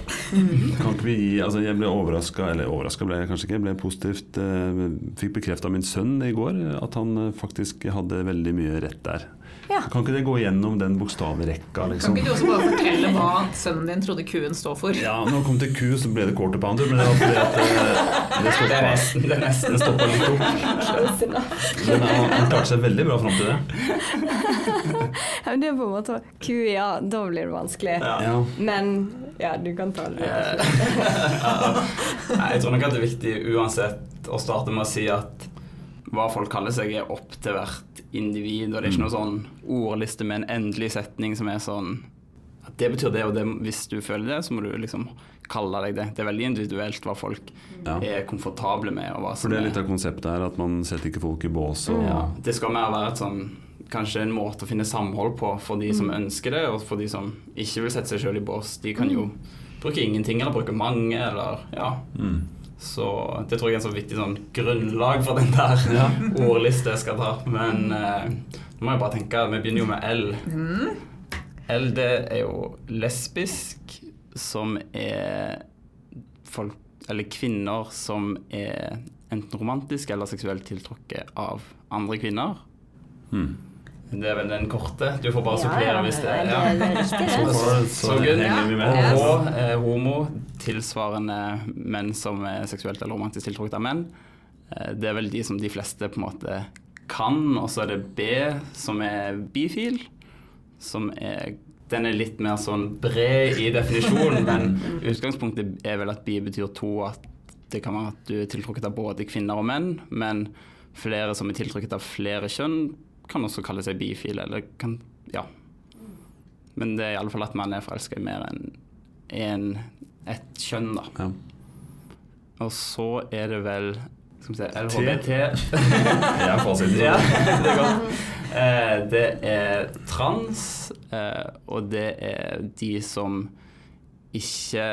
Kan ikke vi gi altså Jeg ble overraska, eller overraska ble jeg kanskje ikke, jeg ble positivt eh, Fikk bekrefta min sønn i går at han eh, faktisk hadde veldig mye rett der. Ja. Kan ikke det gå gjennom den bokstavrekka, Kan liksom? ikke du også bare fortelle hva sønnen din trodde kuen står for? Ja, når det kom til ku, så ble det quarter pounder, men det var fordi at eh, det Det stoppa, nesten, det nesten. stoppa litt opp. Men han, han klarte seg veldig bra fram til det. Ja, men det er på en måte Ku, ja, da blir det vanskelig. Ja. Men ja, du kan ta det. Nei, jeg tror nok at det er viktig uansett å starte med å si at hva folk kaller seg, er opp til hvert individ. Og det er ikke noe sånn ordliste med en endelig setning som er sånn at det betyr det, og det, hvis du føler det, så må du liksom kalle deg det. Det er veldig individuelt hva folk Ja. er komfortable med. For det er er litt av konseptet her, at man setter ikke folk i bås. Og, ja, Det skal mer være et sånn kanskje en måte å finne samhold på for de som ønsker det, og for de som ikke vil sette seg sjøl i bås. De kan jo bruke ingenting, eller bruke mange, eller ja. Mm. Så det tror jeg er en så viktig sånn grunnlag for den der ordliste jeg skal ta. Men eh, nå må jeg bare tenke, vi begynner jo med L. L det er jo lesbisk, som er folk, eller kvinner som er enten romantisk eller seksuelt tiltrukket av andre kvinner. Mm. Det er vel den korte. Du får bare Ja, supplere hvis det ja. er er Så, good. Og. Er homo, tilsvarende menn som er seksuelt eller romantisk tiltrukket av menn. Eh, Det er vel de som de fleste på en måte kan. Og så er det B, som er bifil. Som er Den er litt mer sånn bred i definisjonen, men utgangspunktet er vel at bi betyr to. At det kan være at du er tiltrukket av både kvinner og menn, men flere som er tiltrukket av flere kjønn, kan også kalle seg bifil, eller kan Ja. Men det er iallfall at man er forelska i mer enn en, ett kjønn, da. Ja. Og så er det vel skal vi se, LHBT Jeg er fasiten. Ja, det er godt. Eh, det er trans, eh, og det er de som ikke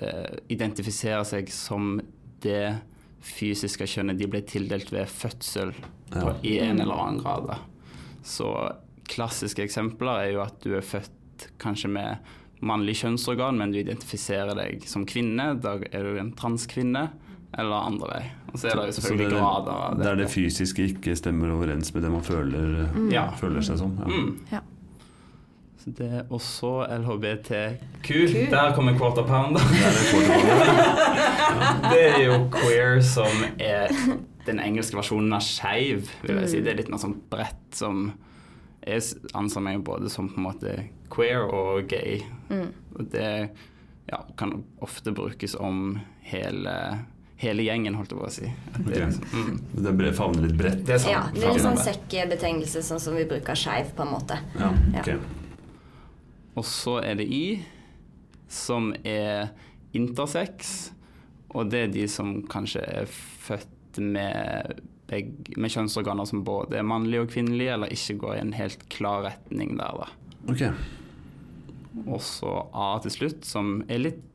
eh, identifiserer seg som det fysiske kjønnet de ble tildelt ved fødsel Ja. på, i en eller annen grad. da. Så klassiske eksempler er jo at du er født kanskje med mannlig kjønnsorgan, men du identifiserer deg som kvinne. Da er du en transkvinne, eller andre vei. Og så er det jo selvfølgelig det, grader av der det fysiske ikke stemmer overens med det man føler, Ja. føler seg som. Ja. Mm. Ja. Så det er også LHBTQ. Der kommer quarter pounder. Det er det er jo queer som er den engelske versjonen av skeiv, vil jeg si. Det er litt mer sånn bredt som Jeg anser meg både som på en måte queer og gay. Og det ja, kan ofte brukes om hele, hele gjengen, holdt jeg på å si. Det liksom, mm, Det bre- favner litt bredt. det er sant. Ja, det er litt sånn Favner. sekkebetegnelse, sånn som vi bruker skeiv, på en måte. Ja, Ja. Og så er det I, som er intersex. Og det er de som kanskje er født med, begge, med kjønnsorganer som både er mannlige og kvinnelige, eller ikke går i en helt klar retning der, da. Ok. Og så A til slutt, som er litt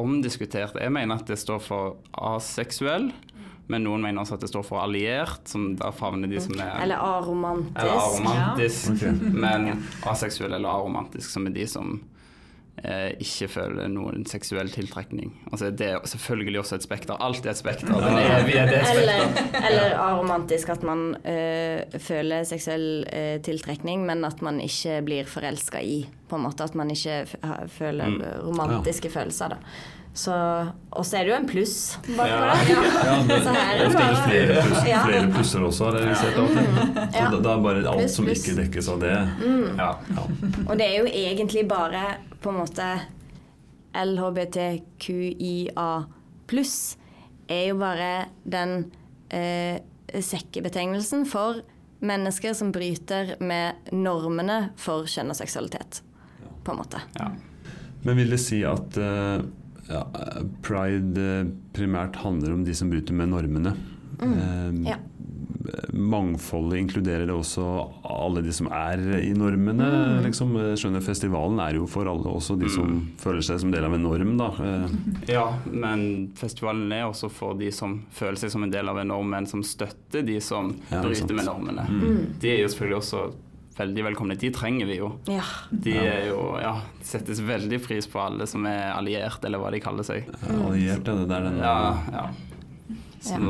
omdiskutert. Jeg mener at det står for aseksuell, men noen mener også at det står for alliert, som da favner de som er Eller aromantisk. eller aromantisk. Ok. Men aseksuell eller aromantisk, som er de som eh, ikke føler noen seksuell tiltrekning. Altså Det er selvfølgelig også et spekter. Alt er et spekter. Det er et Eller, spekter. eller aromantisk, at man øh, føler seksuell øh, tiltrekning, men at man ikke blir forelska i. På en måte At man ikke føler romantiske føler Mm. romantiske følelser. da så, Og så er det jo en pluss bak Ja. det. Ja, det, Så her er det er det bare- flere, pluss, flere plusser også, har jeg. Så Ja. da, da er bare alt Pluss, som pluss. ikke dekkes av det. Ja. Ja. Og det er jo egentlig bare på en måte LHBTQIA pluss er jo bare den eh, sekkebetegnelsen for mennesker som bryter med normene for kjønn og seksualitet. På en måte. Ja. Men vil det si at eh, ja, pride eh, primært handler om de som bryter med normene? Eh, Ja. Mangfoldet inkluderer det også alle de som er i normene? Liksom. Jeg skjønner Festivalen er jo for alle, også de som føler seg som del av en norm. Da. Eh, ja, men festivalen er også for de som føler seg som en del av en norm, men som støtter de som Ja, det er sant. bryter med normene. Mm. De er jo selvfølgelig også veldig velkomne. De trenger vi jo. Ja. De er jo, ja, settes veldig pris på alle som er alliert, eller hva de kaller seg. Alliert, er det der den Ja, ja. Så,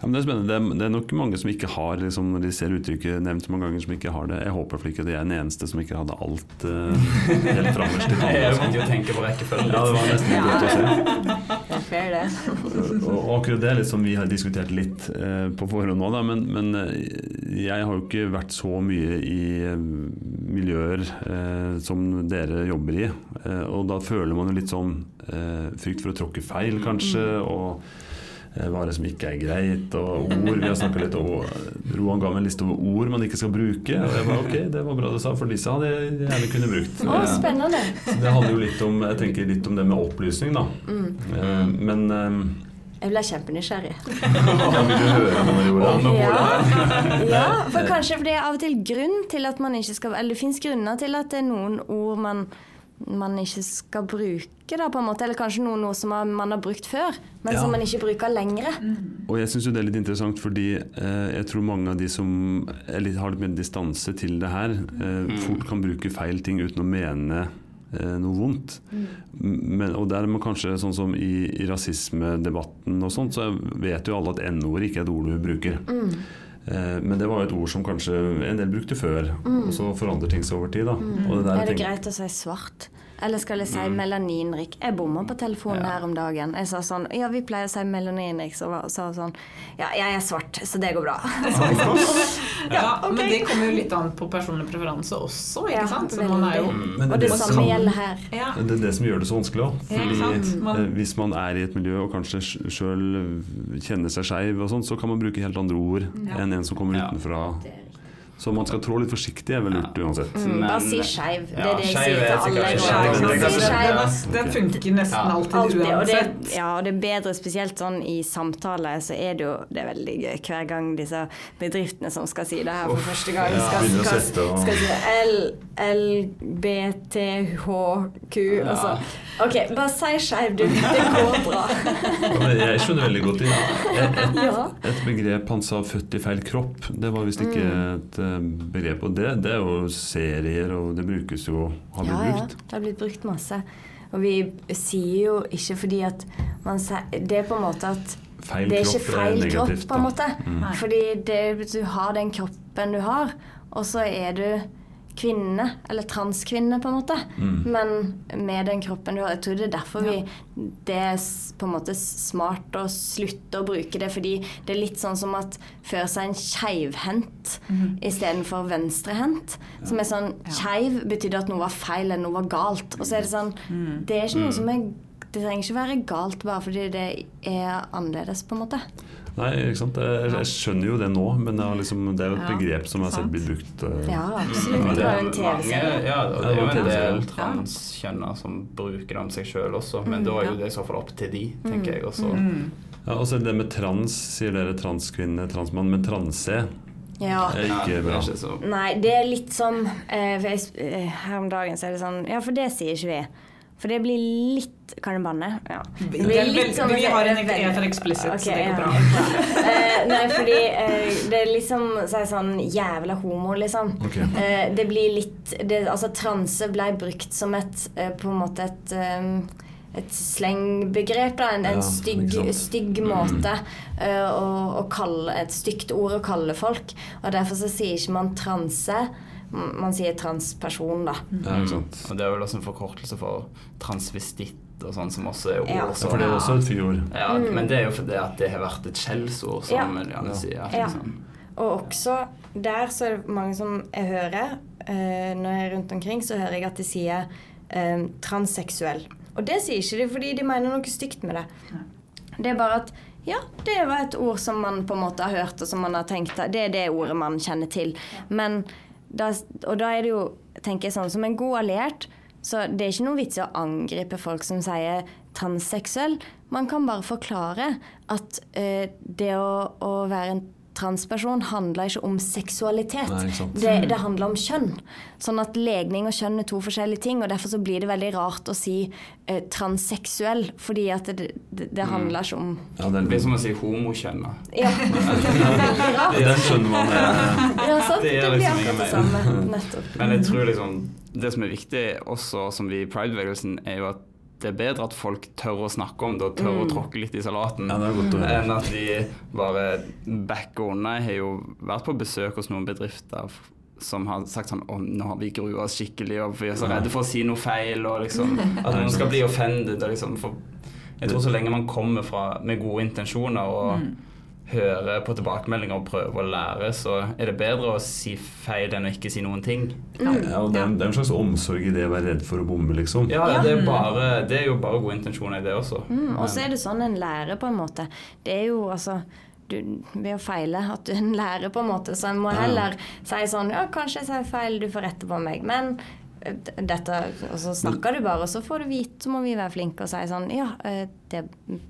Ja, men det er spennende. Det er, det er nok mange som ikke har, liksom, når de ser uttrykket nevnt mange ganger, som ikke har det. Jeg håper for ikke at jeg er den eneste som ikke hadde alt uh, helt frammest. Jeg altså. måtte jo tenke på rekkefølgen. Ja, det var nesten godt å se. Det er fair, det. Og og akkurat det er litt som vi har diskutert litt uh, på forhånd nå, da, men, men eh, jeg har jo ikke vært så mye i miljøer uh, som dere jobber i. Og da føler man jo litt sånn frykt for å tråkke feil, kanskje. og eh, hva er det som ikke er greit, og ord. Vi har snakka litt om Roan ga meg en liste over ord man ikke skal bruke. Og jeg bare ok, det var bra du sa, for disse hadde jeg gjerne kunne brukt. Å, spennende. Så det handler jo litt om jeg tenker litt om det med opplysning, da. Mm. men eh, Jeg ble kjempenysgjerrig. da vil du høre noe, Roan. Ja. ja, for kanskje for det er av og til grunn til at man ikke skal Eller det fins grunner til at det er noen ord man, man ikke skal bruke, da, på en måte. Eller kanskje noe, noe som man, har brukt før, men Ja. som man ikke bruker lenger. Og jeg syns jo det er litt interessant, fordi eh, jeg tror mange av de som er litt, har litt mer distanse til det her, eh, fort kan bruke feil ting uten å mene eh, noe vondt. Men, og der er kanskje sånn som i, i rasismedebatten og sånt, så vet jo alle at n-ord ikke er et ord du bruker. Eh, men det var jo et ord som kanskje en del brukte før, og så forandrer ting seg over tid. Da. Og det der Er det greit å si svart? Eller skal jeg si melaninrik? Jeg bomma på telefonen her om dagen. Jeg sa sånn Ja, vi pleier å si melaninrik, så sa hun sånn Ja, jeg er svart, så det går bra. Ja, Men det kommer jo litt an på personlig preferanse også, ikke Ja, sant? Så man er jo veldig. Men Og det det samme som- gjelder her. ja. Det er det som gjør det så vanskelig òg. Ja. Man- eh, hvis man er i et miljø og kanskje sjøl kjenner seg skeiv, og sånn, så kan man bruke helt andre ord Ja. enn en som kommer Ja. utenfra. Så man skal trå litt forsiktig er vel lurt uansett. Mm, bare si skeiv. Det er det jeg sier er til alle. Den funker nesten alltid og uansett. ja, og det er bedre, spesielt sånn i samtale, så er det jo det er veldig gøy hver gang disse bedriftene som skal si det her for første gang, skal, skal, skal, skal si L, L, B, T, H, Q Ja. altså. OK, bare si skeiv, du. Det går bra. Jeg skjønner veldig godt det. Et, et, et begrep han sa 'født i feil kropp', det var visst ikke Mm. et eh, begrep. Og det, det er jo serier, og det brukes jo Har blitt Ja, ja. Det har blitt brukt masse. Og vi sier jo ikke fordi at man sier Det er på en måte at Feil det er ikke feil kropp, på en måte. Mm. Fordi det, du har den kroppen du har, og så er du kvinne, eller transkvinne, på en måte. Mm. Men med den kroppen du har Jeg tror det er derfor vi Det er på en måte smart å slutte å bruke det, fordi det er litt sånn som at før seg en keivhendt mm. istedenfor venstrehendt. Som er sånn Keiv betydde at noe var feil, eller noe var galt. Og så er det sånn Mm. Det er ikke noe som er det trenger ikke være galt bare fordi det er annerledes, på en måte. Nei, ikke sant. Jeg, jeg skjønner jo det nå, men det er, liksom, det er jo et Ja, begrep som jeg har sett blir brukt. eh, Ja, Ja, absolutt. Det var en TV-serie. ja, det er jo en del TV-serie. transkjønner som bruker det om seg sjøl også, men Mm, da er jo det i så fall opp til de, tenker jeg. Også. Mm. Ja, og så det med trans, sier dere transkvinne, transmann, men transe Ja. det er ikke bra. Nei, det er litt som eh, for jeg, eh, Her om dagen så er det sånn Ja, for det sier ikke vi. For det blir litt Kan jeg banne? Ja. Det blir litt sånn, vi har en det for explicit, Ok, så det går ja, bra. Eh, nei, fordi uh, det er liksom så er sånn jævla homo, liksom. Okay. Uh, det blir litt det, Altså, transe ble brukt som et På en måte et um, et slengbegrep, da. En, Ja, en stygg, stygg måte eh, å, å kalle Et stygt ord å kalle folk. Og derfor så sier ikke man transe. Man sier transperson, da. Ja, ikke. Og det er vel også en forkortelse for transvestitt og sånn, som også er ord. Ja. Ja, for det er også et fyord. Ja, men det er jo fordi at det har vært et skjellsord, som Ja. Eliane sier. Ja. Liksom. Og også der så er det mange som jeg hører eh, Når jeg er rundt omkring, så hører jeg at de sier eh, transseksuell. Og det sier ikke de fordi de mener noe stygt med det. Det er bare at ja, det var et ord som man på en måte har hørt, og som man har tenkt Det er det ordet man kjenner til. Men da, og da er det jo, tenker jeg sånn, som en god alliert så det er ikke noe vits i å angripe folk som sier transseksuell. Man kan bare forklare at eh, det å, å være en transperson handler ikke om seksualitet. Nei, ikke det, det handler om kjønn. Sånn at legning og kjønn er to forskjellige ting. og Derfor så blir det veldig rart å si eh, transseksuell, fordi at det, det, det handler ikke om Ja, det blir som å si homokjønna. Ja, den skjønner man. Ja, sant? Det Det, blir liksom akkurat det samme. Nettopp. Men jeg tror liksom det som er viktig også, som vi i Pride-bevegelsen, er jo at det er bedre at folk tør å snakke om det og tør å tråkke litt i salaten. Ja. Enn at de bare backer unna. Jeg har jo vært på besøk hos noen bedrifter som har sagt sånn Å, nå har vi grua oss skikkelig, og vi er så redde for å si noe feil, og liksom At noen skal bli offended. Og liksom, for jeg tror så lenge man kommer fra, med gode intensjoner og hører på tilbakemeldinger og prøver å lære, så er det bedre å si feil enn å ikke si noen ting. Ja, og det, er, det er en slags omsorg i det å være redd for å bomme, liksom. Ja, det er, bare, det er jo bare gode intensjoner i det også. Mm, og så er det sånn en lærer, på en måte. Det er jo altså du, ved å feile at du en lærer, på en måte. Så en må Ja. heller si sånn Ja, kanskje jeg sier feil, du får rette på meg. Men eh, dette Og så snakker du bare, og så får du vite, så må vi være flinke og si sånn Ja, eh, det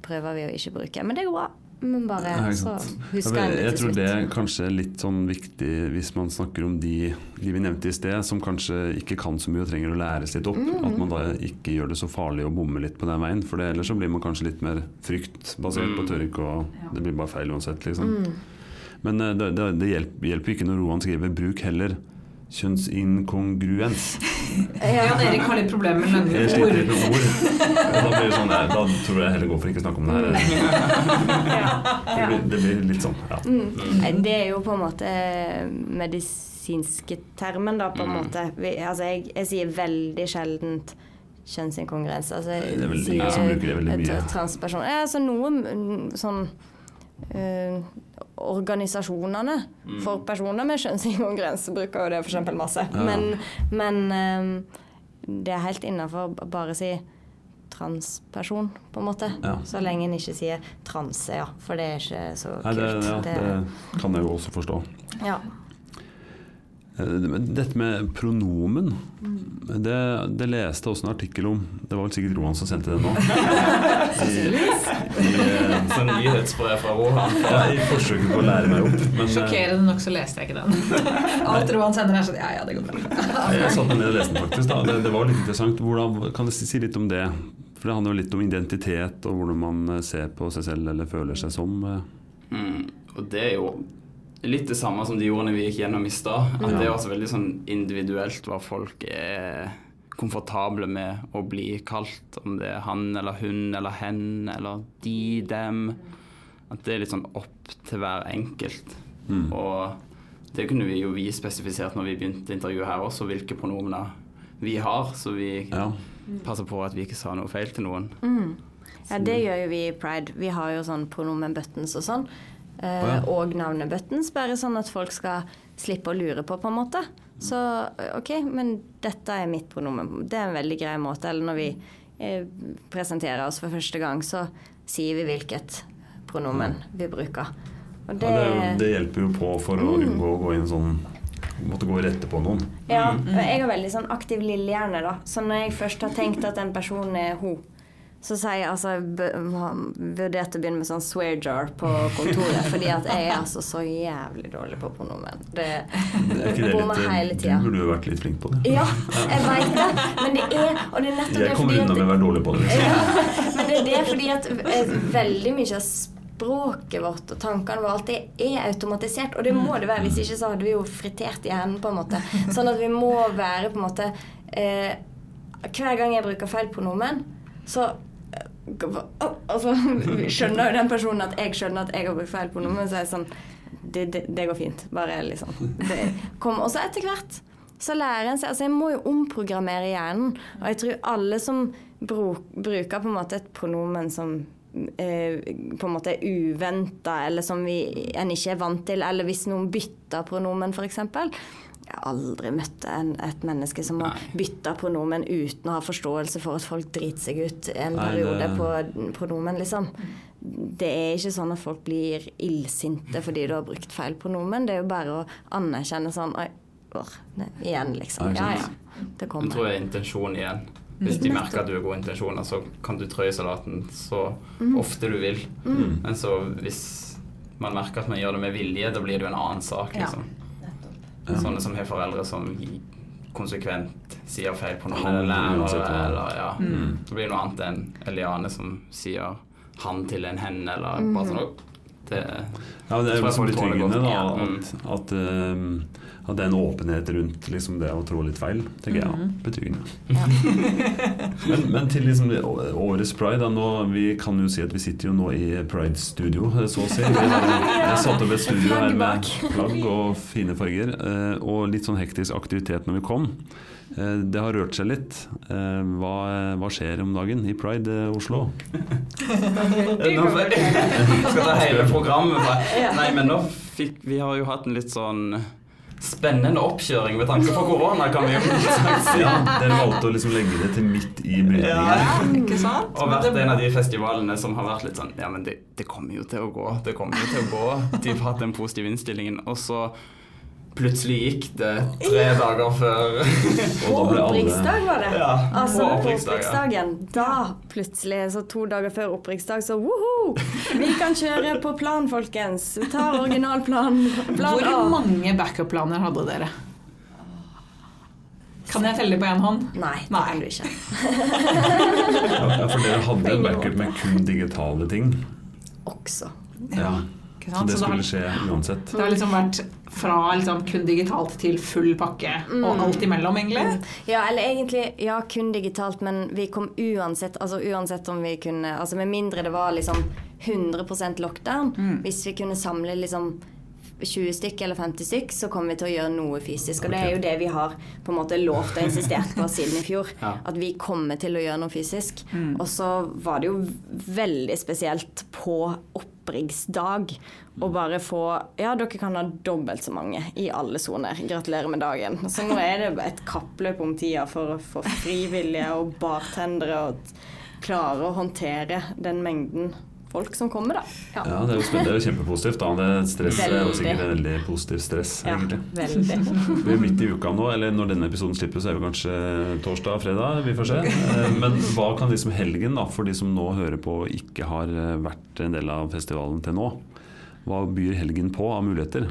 prøver vi å ikke bruke. Men det går bra. Men bare Ja, så husker jeg det jeg tror det er kanskje litt sånn viktig hvis man snakker om de, de vi nevnte i sted, som kanskje ikke kan så mye og trenger å læres litt opp. Mm. At man da ikke gjør det så farlig å bomme litt på den veien. For det, ellers så blir man kanskje litt mer fryktbasert på ikke og det blir bare feil uansett, liksom. Mm. Men eh, det, det, det hjelper, hjelper ikke når Roan skriver 'bruk heller kjønnsinkongruens'. Ja, Jan Erik har litt problemer med Jeg sliter litt ord. med ord. Og da blir det sånn, da tror jeg heller går for ikke å snakke om det her. Det blir, det blir litt sånn, ja. Nei, Det er jo på en måte eh, medisinske termen, da, på en måte. Altså, jeg, jeg sier veldig sjeldent kjønnsinkongruens. Altså, Det er vel ingen som bruker det veldig mye. Transperson. Ja, altså noen mm, sånn eh, Organisasjonene for personer med kjønnsinkongruens bruker jo det f.eks. masse. Ja. Men, men eh, det er helt innafor bare å si transperson, på en måte. Ja. Så lenge en ikke sier transe, ja. For det er ikke så kult. Nei, det, ja, Det- det kan jeg jo også forstå. ja. Eh, Dette med pronomen, det, det leste jeg også en artikkel om. Det var vel sikkert Rohan som sendte det nå. Eh, Sånn nyhetsbrev fra Rohan. I forsøket på å lære meg opp. Men eh, Sjokkerende nok så leste jeg ikke den. Alt Rohan sender er sånn Ja, ja, det går bra. jeg satte meg ned og leste den faktisk. Da. Det, det var litt interessant. Hvordan, kan du si litt om det? For det handler jo litt om identitet og hvordan man ser på seg selv eller føler seg som. Mm, og det er jo litt det samme som de ordene vi gikk gjennom i stad. At Det er også veldig sånn individuelt hva folk er komfortable med å bli kalt. Om det er han eller hun eller hen eller de, dem. At det er litt sånn opp til hver enkelt. Mm. Og det kunne vi jo vi spesifisert når vi begynte intervjuet her også, hvilke pronomener vi har. Så vi Ja. passer på at vi ikke sa noe feil til noen. Mm. Ja, det gjør jo vi i Pride. Vi har jo sånn pronomen buttons og sånn. Eh, ja. Og navnet buttons, bare sånn at folk skal slippe å lure på, på en måte. Så OK, men dette er mitt pronomen. Det er en veldig grei måte. Eller når vi eh, presenterer oss for første gang, så sier vi hvilket pronomen vi bruker. Og Ja, det, det hjelper jo på for å unngå å gå inn sånn Måtte gå rette på noen. Ja, og jeg er veldig sånn aktiv lillehjerne, da. Så når jeg først har tenkt at en person er ho, så sier jeg altså Jeg vurderte å begynne med sånn swear jar på kontoret, fordi at jeg er altså så jævlig dårlig på pronomen. Det det bommer hele tida. du burde jo vært litt flink på det. Ja, jeg veit det, men det er Og det er nettopp Jeg kommer unna med å være dårlig på det. Liksom. ja, Men det er det fordi at eh, veldig mye av språket vårt og tankene våre alt det er automatisert. Og det må det være. Hvis ikke så hadde vi jo fritert hendene, på en måte. Sånn at vi må være på en måte eh, Hver gang jeg bruker feil pronomen, så oh, altså, skjønner jo den personen at jeg skjønner at jeg har brukt feil pronomen. Så er jeg sånn det, det, det går fint. Bare liksom. Og så etter hvert så lærer en seg Altså, jeg må jo omprogrammere hjernen. Og jeg tror alle som bruk, bruker på en måte et pronomen som eh, på en måte er uventa, eller som vi, en ikke er vant til, eller hvis noen bytter pronomen, f.eks. Jeg har aldri møtt en, et menneske som har bytta pronomen uten å ha forståelse for at folk driter seg ut en Nei, periode det- på pronomen, liksom. Det er ikke sånn at folk blir illsinte fordi du har brukt feil pronomen. Det er jo bare å anerkjenne sånn Oi, åh, ne, igjen, liksom. Ja, Ja. Det Jeg kommer. tror det er intensjon igjen. Hvis de merker at du har gode intensjoner, så kan du trøye salaten så ofte du vil. Mm. Men så hvis man merker at man gjør det med vilje, da blir det jo en annen sak. Liksom. Ja. Sånne som har foreldre som konsekvent sier feil på noen Han, eller eller ja. Mm. Det blir noe annet enn Eliane som sier han til en hen, eller bare sånn det, Ja, det er jo så liksom betryggende da, at, at, ehm, at det er en åpenhet rundt liksom det å trå litt feil, tenker jeg. Ja. Betryggende. men, men til liksom årets pride, da, nå, vi kan jo si at vi sitter jo nå i Pride-studio, eh, så å si. Vi har, satt opp et studio her med flagg og fine farger, eh, og litt sånn hektisk aktivitet når vi kom. Eh, Det har rørt seg litt. Eh, Hva, hva skjer om dagen i Pride Oslo? Nå skal ta hele programmet. Nei, men nå fikk Vi har jo hatt en litt sånn spennende oppkjøring med tanke på korona, kan vi jo si. Ja, Dere valgte å liksom legge det til midt i brytningen. Ja. Ikke sant? Og vært en av de festivalene som har vært litt sånn Ja, men det, det kommer jo til å gå. Det kommer jo til å gå. De har hatt den positive innstillingen. Og så plutselig gikk det tre dager før På opprykksdag var det. Ja, Altså på ja. opprykksdagen. Da plutselig, så to dager før opprykksdag, så woho! Vi kan kjøre på plan, folkens. Vi tar originalplan. Plan Hvor mange backup-planer hadde dere? Kan jeg telle på én hånd? Nei, det Nei. kan du ikke. Ja, for dere hadde en backup med kun digitale ting. Også. Ja. Ikke Så det Så det har, skulle skje uansett. det har liksom vært fra liksom kun digitalt til full pakke, og alt imellom, egentlig. Ja, eller egentlig ja, kun digitalt, men vi kom uansett Altså uansett om vi kunne Altså med mindre det var liksom 100% lockdown, hvis vi kunne samle liksom 20 stykk eller 50 stykk, så kommer vi til å gjøre noe fysisk. Og det er jo det vi har på en måte lovt og insistert på siden i fjor. Ja. At vi kommer til å gjøre noe fysisk. Og så var det jo veldig spesielt på oppriggsdag å bare få Ja, dere kan ha dobbelt så mange i alle soner. Gratulerer med dagen. Så nå er det et kappløp om tida for å få frivillige og bartendere og klare å håndtere den mengden folk som kommer, da. Ja, det er jo. Det er jo kjempepositivt. da. Det Stresset er jo Veldig. sikkert en veldig positivt stress, Ja, egentlig. veldig. Vi er midt i uka nå, eller når denne episoden slipper, så er vi kanskje torsdag, fredag. Vi får se. Eh, Men hva kan liksom helgen, da, for de som nå hører på og ikke har eh, vært en del av festivalen til nå, hva byr helgen på av muligheter?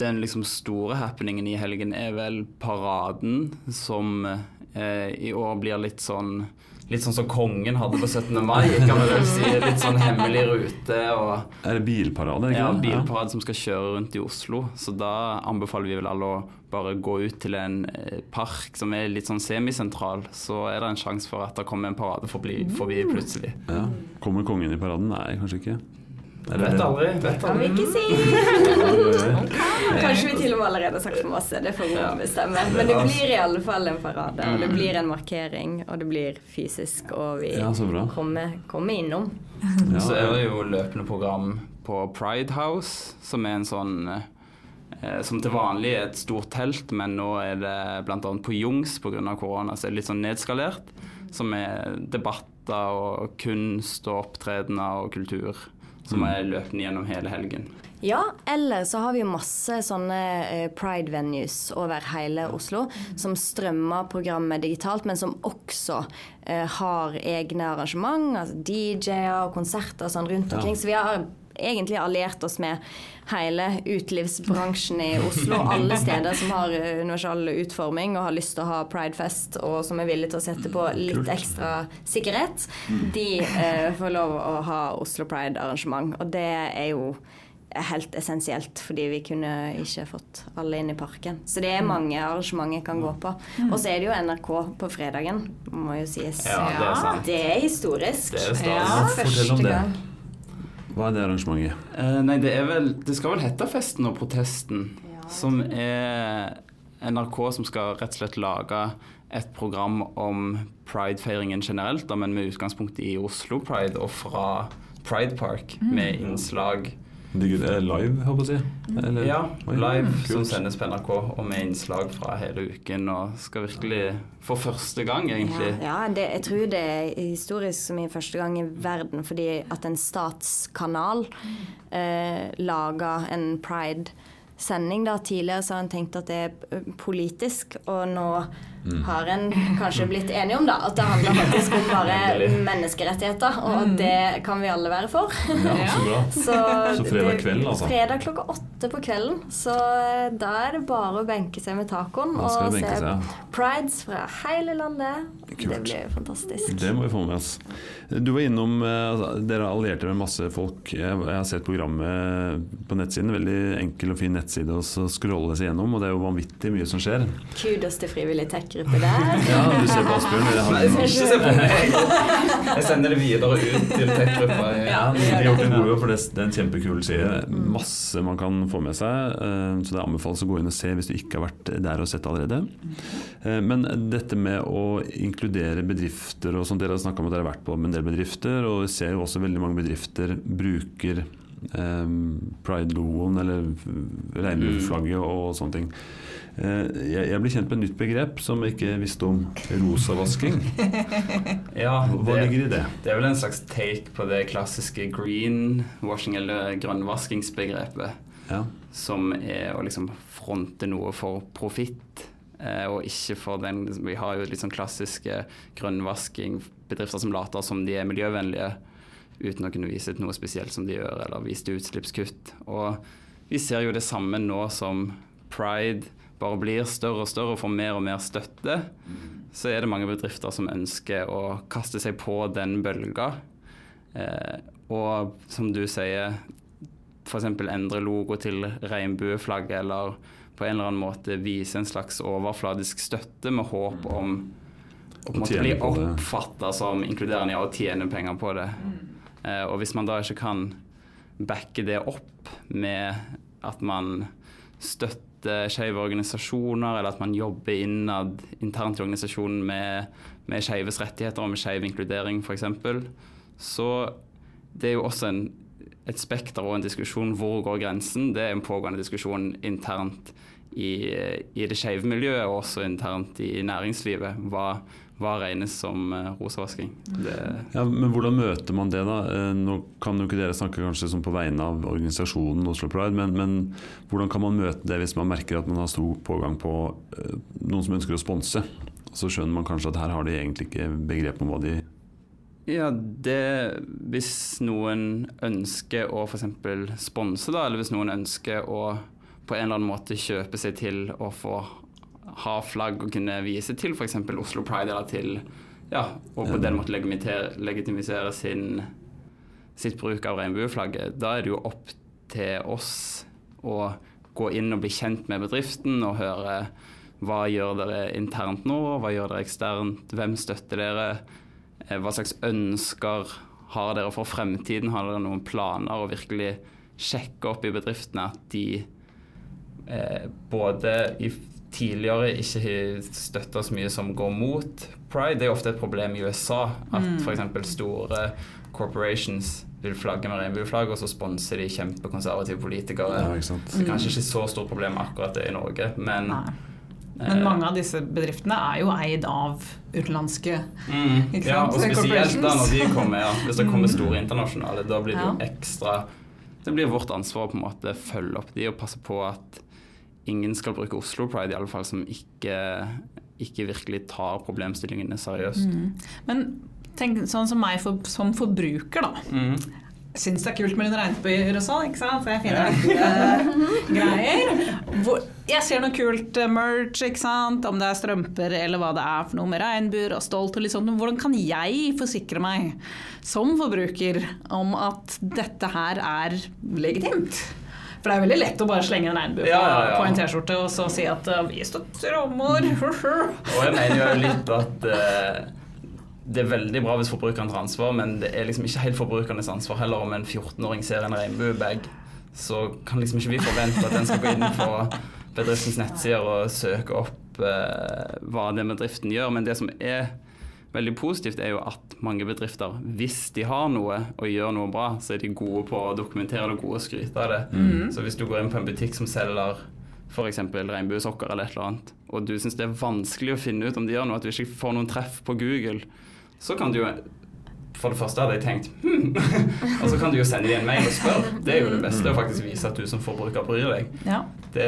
Den liksom store happeningen i helgen er vel paraden, som eh, i år blir litt sånn Litt sånn som kongen hadde på 17. mai, kan man vel si. Litt sånn hemmelig rute og Er det bilparade? Ikke? ja, bilparade som skal kjøre rundt i Oslo. Så da anbefaler vi vel alle å bare gå ut til en eh, park som er litt sånn semisentral. Så er det en sjanse for at det kommer en parade forbi, forbi plutselig. Ja. Kommer kongen i paraden? Nei, kanskje ikke. Vet aldri. Vet aldri. Kan vi ikke si. Kanskje vi til og med allerede har sagt for masse, det får Ja. bestemme. Men det blir i alle fall en parade, og det blir en markering, og det blir fysisk, og vi kommer, kommer innom. Ja, Så er det jo løpende program på Pride House, som er en sånn eh, som til vanlig er et stort telt, men nå er det bl.a. på Jungs pga. korona, så er det litt sånn nedskalert. Som er debatter og kunst og opptredener og kultur som er løpende gjennom hele helgen. Ja, eller så har vi masse sånne eh, pride-venues over hele Oslo som strømmer programmet digitalt, men som også eh, har egne arrangement, altså DJ-er og konserter og sånn rundt Ja. omkring. Så vi har egentlig alliert oss med hele utelivsbransjen i Oslo. Alle steder som har eh, universal utforming og har lyst til å ha pridefest, og som er villige til å sette på litt ekstra sikkerhet, de eh, får lov å ha Oslo Pride-arrangement. Og det er jo helt essensielt, fordi vi kunne ikke fått alle inn i parken. Så det er mange arrangementer kan gå på. Og så er det jo NRK på fredagen, må jo sies. Ja, det er sant. Det er historisk. Det er stas. Ja. Fortell om Første det. gang. Hva er det arrangementet? Eh, nei, det er vel Det skal vel hete Festen og protesten, som er NRK som skal rett og slett lage et program om pridefeiringen generelt, da, men med utgangspunkt i Oslo Pride og fra Pride Park, med innslag Live, håper jeg å si? Ja, live kult. som sendes på NRK, og med innslag fra hele uken. Og skal virkelig for første gang, egentlig. Ja, ja det, jeg tror det er historisk som i første gang i verden, fordi at en statskanal eh, lager en pride-sending. Tidligere så har en tenkt at det er politisk, og nå har en kanskje blitt enige om da at det handler faktisk om bare menneskerettigheter, og det kan vi alle være for. Ja, så bra. Så, Så fredag kvelden kveld, altså. Fredag klokka åtte på kvelden. Så eh, da er det bare å benke seg med tacoen og se seg, prides fra hele landet. Kult. Det blir jo fantastisk. Det må vi få med oss. Du var innom eh, altså, Dere allierte alliert med masse folk. Jeg, jeg har sett programmet på nettsiden. Veldig enkel og fin nettside å så scrolle seg gjennom, og det er jo vanvittig mye som skjer. Kudos til frivillig tech-gruppe der. Ja, du ser på Asbjørn. ikke se på meg! Jeg sender det videre ut til tech-gruppa. Ja, for det det er en kjempekul side. Masse man kan få med seg. eh, Så det anbefales å gå inn og se hvis du ikke har vært der og sett allerede. Eh, Men dette med å inkludere bedrifter og sånt, dere har snakka om at dere har vært på med en del bedrifter, og vi ser jo også veldig mange bedrifter bruker eh, pride-logoen eller regnbueflagget og sånne ting. Eh, Jeg, jeg ble kjent med et nytt begrep som jeg ikke visste om. Rosavasking. Ja, Hva det, ligger i det? det er vel en slags take på det klassiske greenwashing, eller grønnvaskingsbegrepet. Ja. som er å liksom fronte noe for profitt, eh, og ikke for den Vi har jo litt sånn klassiske grønnvasking, bedrifter som later som de er miljøvennlige, uten å kunne vise til noe spesielt som de gjør, eller vise til utslippskutt. Og vi ser jo det samme nå som pride bare blir større og større og får mer og mer støtte. Så er det mange bedrifter som ønsker å kaste seg på den bølga. Eh, og som du sier, f.eks. endre logo til regnbueflagget, eller på en eller annen måte vise en slags overfladisk støtte med håp om å måte tjene bli oppfatta som inkluderende ja, og tjene penger på det. Eh, og hvis man da ikke kan backe det opp med at man støtter skeive organisasjoner, eller at man jobber innad internt i organisasjonen med, med skeives rettigheter og med skeiv inkludering f.eks., så det er jo også en, et spekter og en diskusjon. Hvor går grensen? Det er en pågående diskusjon internt i, i det skeive miljøet og også internt i næringslivet. Hva, hva regnes som rosavasking. Det Ja, men hvordan møter man det, da? Eh, Nå kan jo ikke dere snakke kanskje som på vegne av organisasjonen Oslo Pride, men, men hvordan kan man møte det hvis man merker at man har stor pågang på eh, noen som ønsker å sponse? Så skjønner man kanskje at her har de egentlig ikke begrep om hva de Ja, det Hvis noen ønsker å f.eks. sponse, da, eller hvis noen ønsker å på en eller annen måte kjøpe seg til å få ha flagg og kunne vise til f.eks. Oslo Pride, eller til Ja, og på den måten legitimisere, sin, sitt bruk av regnbueflagget, da er det jo opp til oss å gå inn og bli kjent med bedriften og høre hva gjør dere internt nå, hva gjør dere eksternt, hvem støtter dere, eh, hva slags ønsker har dere for fremtiden, har dere noen planer, og virkelig sjekke opp i bedriftene at de eh, både i tidligere ikke støtta så mye som går mot pride. Det er ofte et problem i USA at mm. f.eks. store corporations vil flagge med regnbueflagg, og så sponser de kjempekonservative politikere. Ja, så det er kanskje ikke så stort problem akkurat det i Norge, men Nei. Men eh, mange av disse bedriftene er jo eid av utenlandske mm, Ja, og spesielt da når de kommer, ja, hvis det kommer mm. store internasjonale, da blir det jo ekstra Det blir vårt ansvar å på en måte følge opp de og passe på at ingen skal bruke Oslo Pride, i alle fall som ikke, ikke virkelig tar problemstillingene seriøst. Mm. Men tenk sånn som meg for, som forbruker, da. Mm. Syns det er kult med litt regnbuer og sånn, ikke sant? så jeg finner uh, greier. Hvor, jeg ser noe kult uh, merch, ikke sant? om det er strømper eller hva det er for noe med regnbuer og stolt og litt sånt. Hvordan kan jeg forsikre meg som forbruker om at dette her er legitimt? For det er veldig lett å bare slenge en regnbue ja, ja, ja. på, en T-skjorte og så si at uh, 'vi støtter humor'. og jeg mener jo litt at uh, det er veldig bra hvis forbrukeren tar ansvar, men det er liksom ikke helt forbrukernes ansvar heller om en 14-åring ser en regnbuebag. Så kan liksom ikke vi forvente at den skal gå inn på bedriftens nettsider og søke opp uh, hva med driften gjør. Men det som er veldig positivt, er jo at mange bedrifter, hvis de har noe og gjør noe bra, så er de gode på å dokumentere det og gode å skryte av det. Mm. Så hvis du går inn på en butikk som selger f.eks. regnbuesokker eller et eller annet, og du syns det er vanskelig å finne ut om de gjør noe, at du ikke får noen treff på Google, så kan du jo for det første hadde jeg tenkt hm. og så kan du jo sende dem en mail og spørre. Det er jo det beste å faktisk vise at du som forbruker bryr deg. Ja. Det,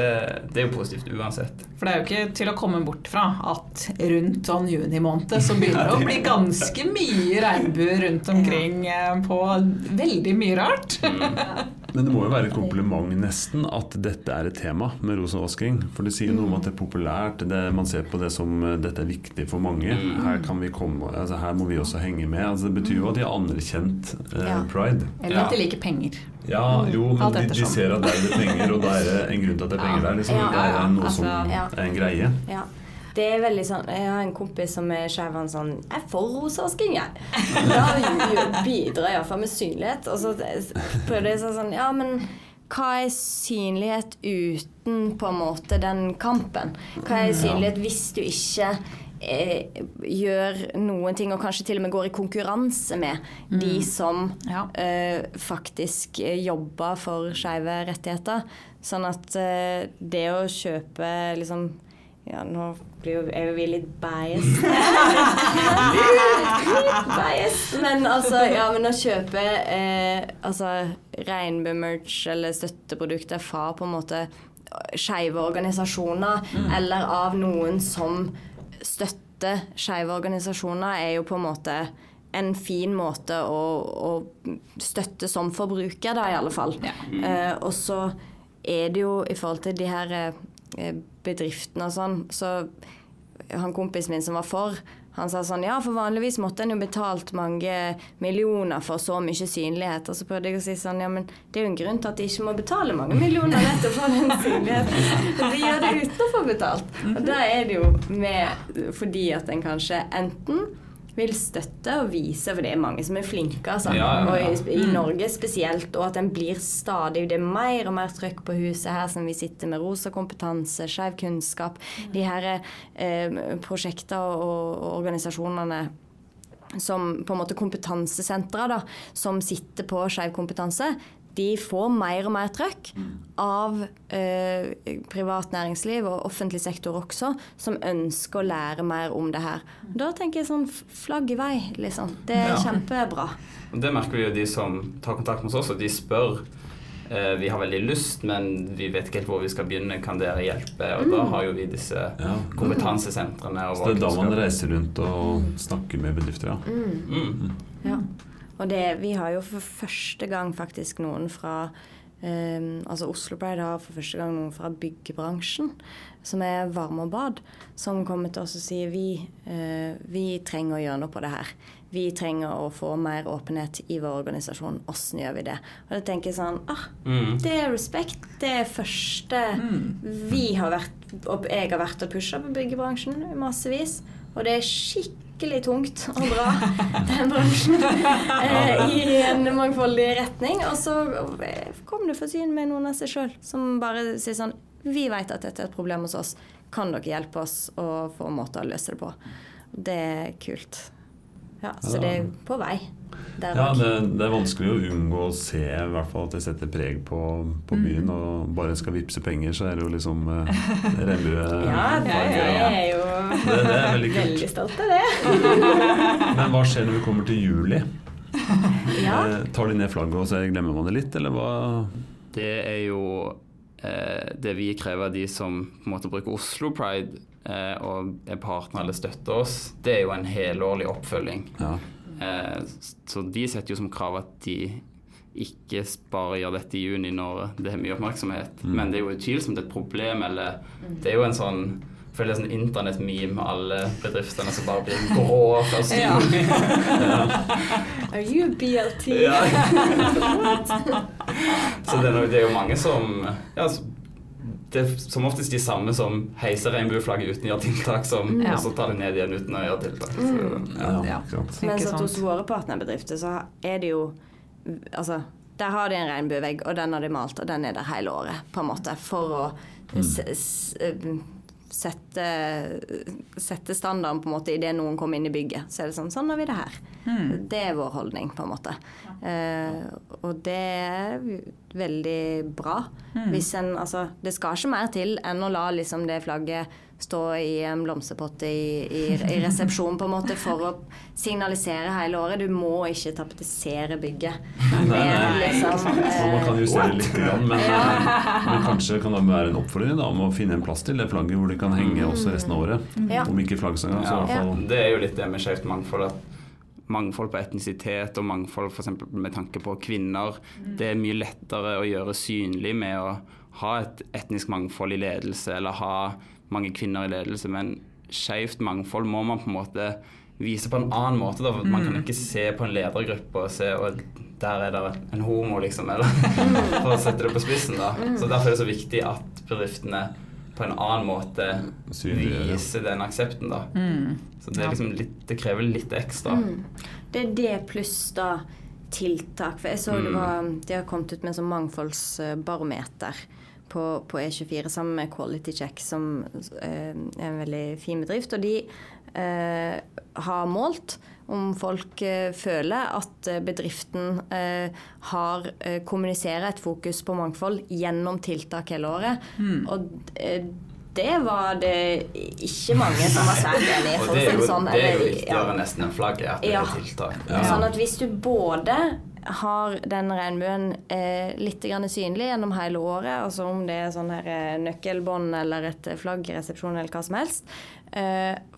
det, er jo positivt uansett. For det er jo ikke til å komme bort fra at rundt sånn juni måned så begynner det å bli ganske mye regnbuer rundt omkring eh, på veldig mye rart. Mm. Men det må jo være et kompliment nesten at dette er et tema med rosavasking. For det sier noe om at det er populært. Det, man ser på det som uh, dette er viktig for mange. Mm. Her, kan vi komme, altså, her må vi også henge med. Altså, det betyr jo at de har anerkjent Pride. ja. pride. Eller at de liker penger. Ja, jo, men de, de, ser at det er penger, og da er det en grunn til at det er penger der. Liksom. Det er noe altså, som er en greie. Ja. Det er veldig sånn Jeg har en kompis som er skeiv. Han sånn 'Jeg er for rosevasking, jeg'. Da bidrar iallfall med synlighet. Og så prøvde jeg sånn Ja, men hva er synlighet uten på en måte den kampen? Hva er synlighet hvis du ikke eh, gjør noen ting, og kanskje til og med går i konkurranse med mm. de som ja. eh, faktisk jobber for skeive rettigheter. Sånn at eh, det å kjøpe liksom ja, nå er vi litt biased. litt biased. Men altså, ja, men å kjøpe eh, altså regnbuemerch eller støtteprodukter fra på en måte skeive organisasjoner, mm. eller av noen som støtter skeive organisasjoner, er jo på en måte en fin måte å, å støtte som forbruker, da, i alle fall. Ja. Mm. Eh, og så er det jo i forhold til de her eh, bedriftene og sånn, så han kompisen min som var for, han sa sånn Ja, for vanligvis måtte en jo betalt mange millioner for så mye synlighet. Og så prøvde jeg å si sånn Ja, men det er jo en grunn til at de ikke må betale mange millioner nettopp for den synligheten. De gjør det uten å få betalt. Og da er det jo med fordi at en kanskje enten vil støtte og vise, for det er mange som er flinke, altså. Ja, ja, ja. Og i, i, mm. Norge spesielt. Og at en blir stadig Det er mer og mer trøkk på huset her som vi sitter med rosa kompetanse, skeiv kunnskap. Mm. De her eh, prosjekter og, og, organisasjonene som på en måte kompetansesentre da, som sitter på skeiv kompetanse, de får mer og mer trøkk av eh, privat næringsliv og offentlig sektor også, som ønsker å lære mer om det her. Da tenker jeg sånn flagg i vei, liksom. Det er Ja. kjempebra. Det merker vi jo de som tar kontakt med oss også. De spør eh, vi har veldig lyst, men vi vet ikke helt hvor vi skal begynne. Kan dere hjelpe? Og da har jo vi disse Ja. kompetansesentrene. Og Så det er da man reiser rundt og snakker med bedrifter, ja. Mm. Ja. Og det, vi har jo for første gang faktisk noen fra Um, altså Oslo Pride har for første gang noen fra byggebransjen, som er varme og bad, som kommer til oss og sier vi, uh, vi trenger å gjøre noe på det her. Vi trenger å få mer åpenhet i vår organisasjon. Åssen gjør vi det? Og da tenker jeg sånn ah, Mm. Det er respekt. Det er første vi har vært og jeg har vært og pusha på byggebransjen i massevis. Og det er skikkelig tungt å dra den bransjen eh, i en mangfoldig retning. Og så kom det for syn med noen av seg sjøl som bare sier sånn Vi vet at dette er et problem hos oss. Kan dere hjelpe oss å få måter å løse det på? Det er kult. Ja, så det er på vei. Ja, det, det er vanskelig å unngå å se i hvert fall at det setter preg på, på byen. Og bare skal vippse penger, så er det jo liksom eh, regnbue Ja, det er jo Det, det er veldig kult. veldig stolt av det. Men hva skjer når vi kommer til juli? Ja. Eh, tar de ned flagget og så glemmer man det litt, eller hva? Det er jo eh, det vi krever av de som på en måte bruker Oslo Pride eh, og er partner eller støtter oss. Det er jo en helårlig oppfølging. Ja. Eh, så de setter jo som krav at de ikke bare gjør dette i juni når det er mye oppmerksomhet. Men det er jo utvilsomt et problem, eller det er jo en sånn jeg føler det er sånn internett-meme med alle bedriftene som bare blir grå først. Ja. Are you BLT? Ja. så det er, er jo mange som ja, Det er som oftest de samme som heiser regnbueflagget uten å gjøre tiltak, som Ja. og så tar de ned igjen uten å gjøre tiltak. Så, ja. Ja, Ja. Mens at hos våre partnerbedrifter så er det jo Altså, der har de en regnbuevegg, og den har de malt, og den er der hele året, på en måte, for å s s eh, sette, sette standarden på en måte idet noen kommer inn i bygget. Så er det sånn Sånn har vi det her. Det er vår holdning, på en måte. Eh, og det er veldig bra. Hvis en Altså, det skal ikke mer til enn å la liksom det flagget stå i en blomsterpott i, i, i resepsjon på en måte for å signalisere hele året. Du må ikke tapetisere bygget. Nei, liksom, Så man jo kan justere litt, grann, men, eh, men kanskje kan det være en oppfordring da, om å finne en plass til det flagget hvor det kan henge også resten av året. Ja. Om ikke flaggsanger, så i hvert fall Det er jo litt det med skjevt mangfold. at Mangfold på etnisitet og mangfold for med tanke på kvinner. Det er mye lettere å gjøre synlig med å ha et etnisk mangfold i ledelse, eller ha mange kvinner i ledelse. Men skjevt mangfold må man på en måte vise på en annen måte. Da. for Man kan ikke se på en ledergruppe og se og der er det en homo, liksom. Eller for å sette det på spissen. da. Så Derfor er det så viktig at bedriftene på en annen måte viser vise den aksepten, da. Så det, er liksom litt, det krever litt ekstra. Det er det pluss da tiltak. For jeg så det var De har kommet ut med en sånn mangfoldsbarometer på, på E24 sammen med Quality Check, som eh, er en veldig fin bedrift. Og de eh, har målt om folk eh, føler at eh, bedriften eh, har eh, kommuniserer et fokus på mangfold gjennom tiltak hele året. Og eh, det var det ikke mange som var særlig enig i. Og det er jo, sånn. det er jo Eller, viktigere ja. nesten enn flagget, at det Ja. er tiltak. Sånn at hvis du både har den regnbuen eh, litt synlig gjennom hele året, altså om det er sånn her eh, nøkkelbånd eller et flaggresepsjon eller hva som helst,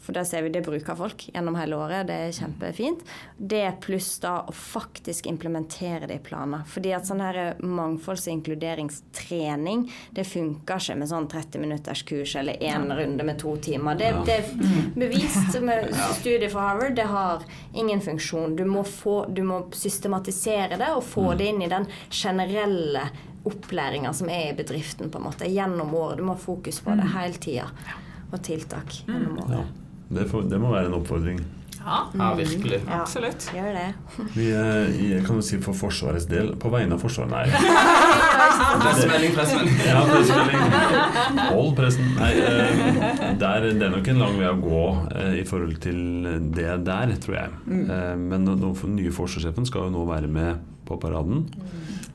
for der ser vi det bruker folk gjennom hele året, det er kjempefint. Det pluss da å faktisk implementere det i planer. Fordi at sånn her eh, mangfolds- og inkluderingstrening, det funker ikke med sånn 30 minutters kurs eller én runde med to timer. Det, det er bevist med studier fra Harvard, det har ingen funksjon. Du må, få, du må systematisere det og få det inn i den generelle opplæringa som er i bedriften, på en måte, gjennom året. Du må ha fokus på det hele tida. Og tiltak gjennom ja. det, får, det må være en oppfordring. Ja, Ja, virkelig. Ja, absolutt. gjør det. Vi, eh, kan jo si for Forsvarets del, på vegne av Forsvaret Nei. Pressemelding, pressemelding. Ja, pressemelding. Hold pressen. Nei, eh, der, det er nok en lang vei å gå eh, i forhold til det der, tror jeg. Mm. men den nye forsvarssjefen skal jo nå være med på paraden.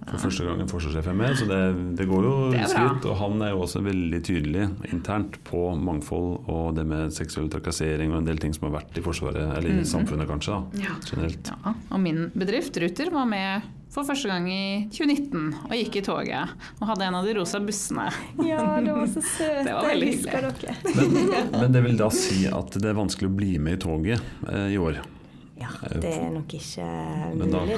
For første gang en forsvarssjef er med, så det, det går jo skritt. Og han er jo også veldig tydelig internt på mangfold og det med seksuell trakassering og en del ting som har vært i Forsvaret, eller i Mhm. samfunnet kanskje, da, Ja. generelt. Ja, og min bedrift, Ruter, var med for første gang i 2019 og gikk i toget. Og hadde en av de rosa bussene. Ja, det var så søtt. Det var veldig hyggelig. Men, men det vil da si at det er vanskelig å bli med i toget eh, i år. Ja, det er nok ikke mulig, det.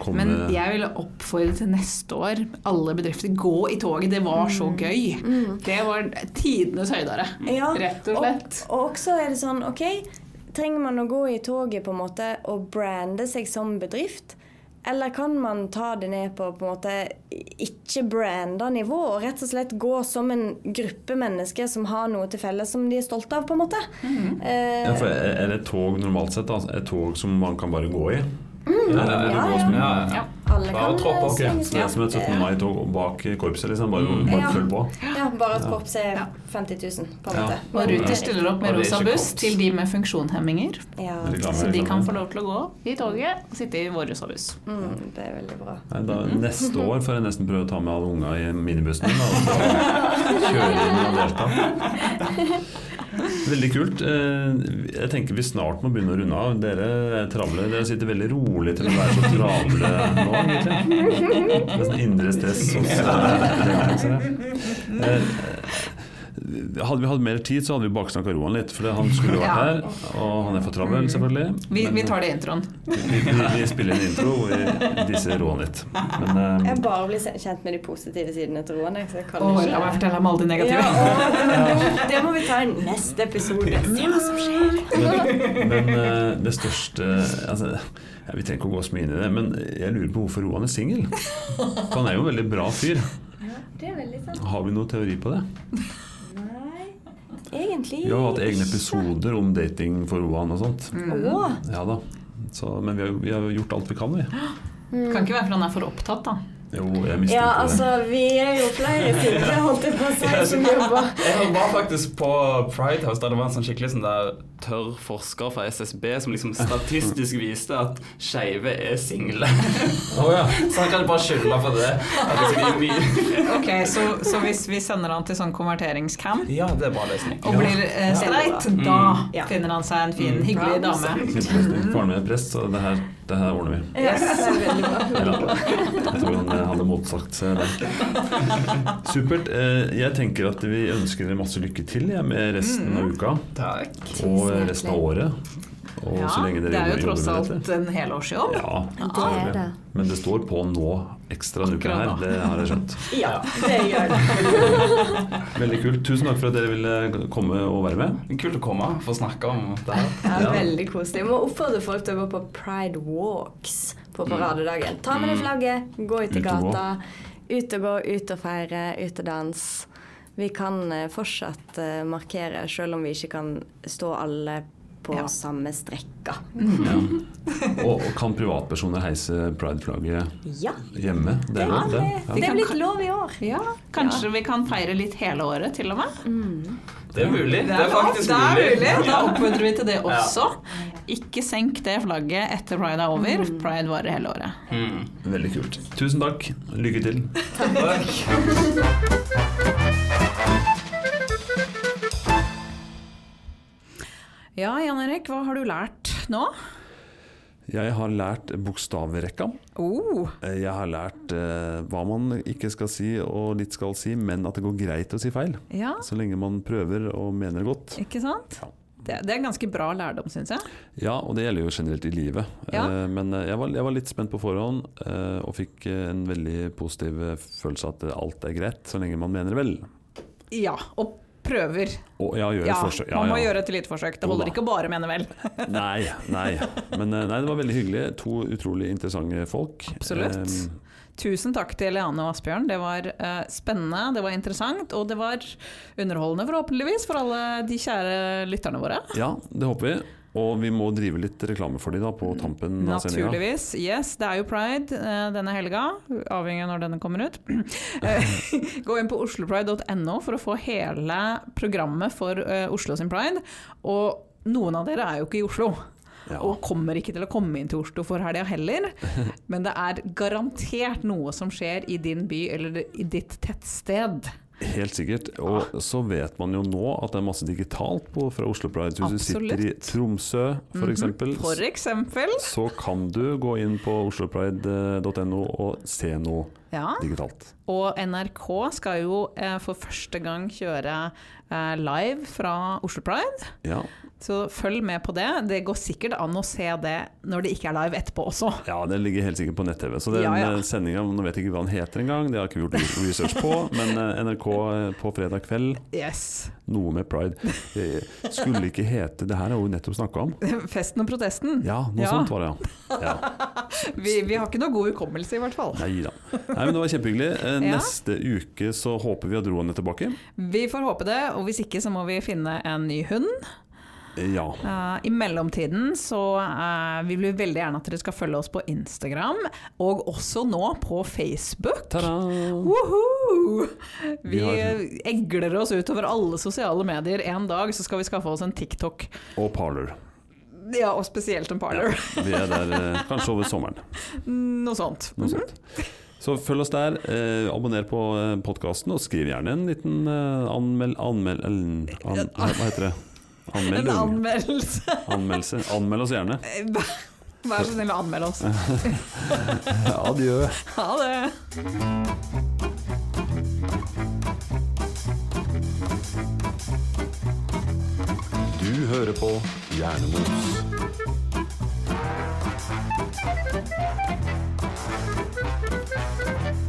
komme Men jeg ville oppfordre til neste år, alle bedrifter, gå i toget. Det var så gøy. Det var tidenes høydere, Ja, rett og slett. Og, og også er det sånn, ok, trenger man å gå i toget på en måte og brande seg som bedrift? Eller kan man ta det ned på på en måte ikke-branda nivå og rett og slett gå som en gruppe mennesker som har noe til felles som de er stolte av, på en måte? Eh, ja, for er det et tog normalt sett? da? Et tog som man kan bare gå i? Mm. Ja, ja. alle Bare kan tropp opp, Ok, så det er som et 17. mai-tog bak korpset, liksom? Bare, Mm. bare følg på? Ja, bare at korpset er 50 000, på en Ja. måte. Og Ruter stiller opp med rosa buss til de med funksjonshemminger. Ja, Så de kan få lov til å gå i toget og sitte i vår rosa buss. mm, det er veldig bra. Nei, da, neste år får jeg nesten prøve å ta med alle unga i minibussen min, og så kjøre inn og delta. Veldig kult. Eh, Jeg tenker vi snart må begynne å runde av. Dere er travle. Dere sitter veldig rolig til å være så travle nå, egentlig. Det er sånn indre stress hos dere. eh, Hadde vi hatt mer tid, så hadde vi baksnakka Roan litt. For han skulle vært Ja. her, og han er for travel, selvfølgelig. Vi, Men- vi tar det i introen. vi, vi, vi spiller en intro vi disser Roan litt. Men um, Jeg bare blir kjent med de positive sidene til Roan. jeg, kan Og ikke... la meg fortelle om alle de negative. Ja, det må vi ta i neste episode. Se hva som skjer. Men, men eh, det største altså, ja, Vi trenger ikke å gå så mye inn i det, men jeg lurer på hvorfor Roan er singel. For han er jo en veldig bra fyr. Det er veldig sant. Har vi noen teori på det? Egentlig Vi har hatt egne episoder om dating for Roan og sånt. Mm. Ja da. Så, men vi har, vi har gjort alt vi kan, vi. Kan ikke være fordi han er for opptatt, da. Jo, jeg mistenker Ja, det. altså, vi er jo flere single, holdt jeg på å si, som jobber. Jeg var faktisk på Pride House, der det var en sånn skikkelig sånn der tørr forsker fra SSB som liksom statistisk viste at skeive er single. Så han kan bare skylde for det. At i mye- Ok, Så, så hvis vi sender han til sånn konverteringscamp ja, det er bra løsning. og blir eh, streit, ja. da Ja. finner han seg en fin, hyggelig Ja, dame. Faren min er prest, så det her, det her ordner vi. Ja. Ja, jeg tror han eh, hadde motsagt seg det. Supert. Eh, Jeg tenker at vi ønsker dere masse lykke til med resten av uka Takk. og resten av året. Og Ja, så lenge dere det er jo tross alt dette. en helårsjobb. Ja, Det er det. Men det står på nå ekstra en uke her. Det har jeg skjønt. Ja, det gjør det. Veldig kult. Tusen takk for at dere ville komme og være med. Kult å komme og få snakke om det her. Ja, Ja. Veldig koselig. Jeg må oppfordre folk til å gå på pride walks på paradedagen. Ta med deg flagget, gå ut i gata. Ut og gå, ut og feire, ut og dans. Vi kan eh, fortsatt eh, markere, selv om vi ikke kan stå alle på Ja. samme strekka. Ja. Og, og kan privatpersoner heise pride-flagget Ja, hjemme? Det er ja det, det? Ja. det er blitt lov i år. Ja, Kanskje vi kan feire litt hele året, til og med. Det er mulig. Det er faktisk det er mulig. mulig. Da oppfordrer vi til det Ja. også. Ikke senk det flagget etter pride er over. Pride varer hele året. Mm. Veldig kult. Tusen takk. Lykke til. Takk. Ja, Jan Erik, hva har du lært nå? Jeg har lært bokstavrekka. Oh, Jeg har lært eh, hva man ikke skal si og litt skal si, men at det går greit å si feil. ja, Så lenge man prøver og mener godt. ikke sant? Ja. Det, det er ganske bra lærdom, syns jeg. Ja, og det gjelder jo generelt i livet. Ja. Eh, Men eh, jeg var, jeg var litt spent på forhånd, eh, og fikk eh, en veldig positiv følelse av at alt er greit, så lenge man mener vel. Ja, og prøver. Oh, ja, Ja. Ja, man må gjøre et lite forsøk. Det holder da. ikke bare mene vel. Nei, nei. Men eh, nei, det var veldig hyggelig. To utrolig interessante folk. Absolutt. Um, Tusen takk til Leane og Asbjørn. Det var uh, spennende, det var interessant, og det var underholdende forhåpentligvis for alle de kjære lytterne våre. ja, det håper vi. Og vi må drive litt reklame for dem da, på tampen av sendinga. Naturligvis. Yes, det er jo pride eh, denne helga, avhengig av når denne kommer ut. Eh, Gå inn på oslopride.no for å få hele programmet for eh, Oslo sin pride. Og noen av dere er jo ikke i Oslo. Ja. og kommer ikke til å komme inn til Oslo for helga heller. Men det er garantert noe som skjer i din by eller i ditt tettsted. Helt sikkert. Og så vet man jo nå at det er masse digitalt på, fra Oslo Pride. Hvis du sitter i Tromsø f.eks., Mhm, For eksempel. så kan du gå inn på oslopride.no og se noe Ja. digitalt. Og NRK skal jo eh, for første gang kjøre live fra Oslo Pride. Ja. Så følg med på det. Det går sikkert an å se det når det ikke er live etterpå også. ja, det ligger helt sikkert på nett-TV. Så den Ja, ja. eh, sendinga, nå vet jeg ikke hva den heter engang, det har jeg ikke gjort research på, men eh, NRK eh, på fredag kveld, Yes. noe med pride. Det Skulle ikke hete Det her har jo nettopp snakka om. Festen og protesten. Ja, noe Ja. sånt var det, ja. Vi, vi har ikke noe god hukommelse, i hvert fall. Nei da. Nei, men det var kjempehyggelig. Eh. Neste uke så håper vi at roen er tilbake. Vi får håpe det, og hvis ikke så må vi finne en ny hund. Eh, Ja. Uh, I mellomtiden så uh, vi vil veldig gjerne at dere skal følge oss på Instagram, og også nå på Facebook. Ta-da! Vi Vi har- egler oss utover alle sosiale medier. En dag så skal vi skaffe oss en TikTok. Og Parler. Ja, og spesielt en Ja, parlor. vi er der uh, kanskje over sommeren. Noe sånt. Noe sånt. Så følg oss der, eh, abonner på eh, podkasten, og skriv gjerne en liten eh, anmel... anmel an, an, hva heter det? En anmeldelse. Anmeldelse. Anmeld oss gjerne. Vær så snill å anmelde oss. Adjø. Ha det. Du hører på Hjernemos. Thank you.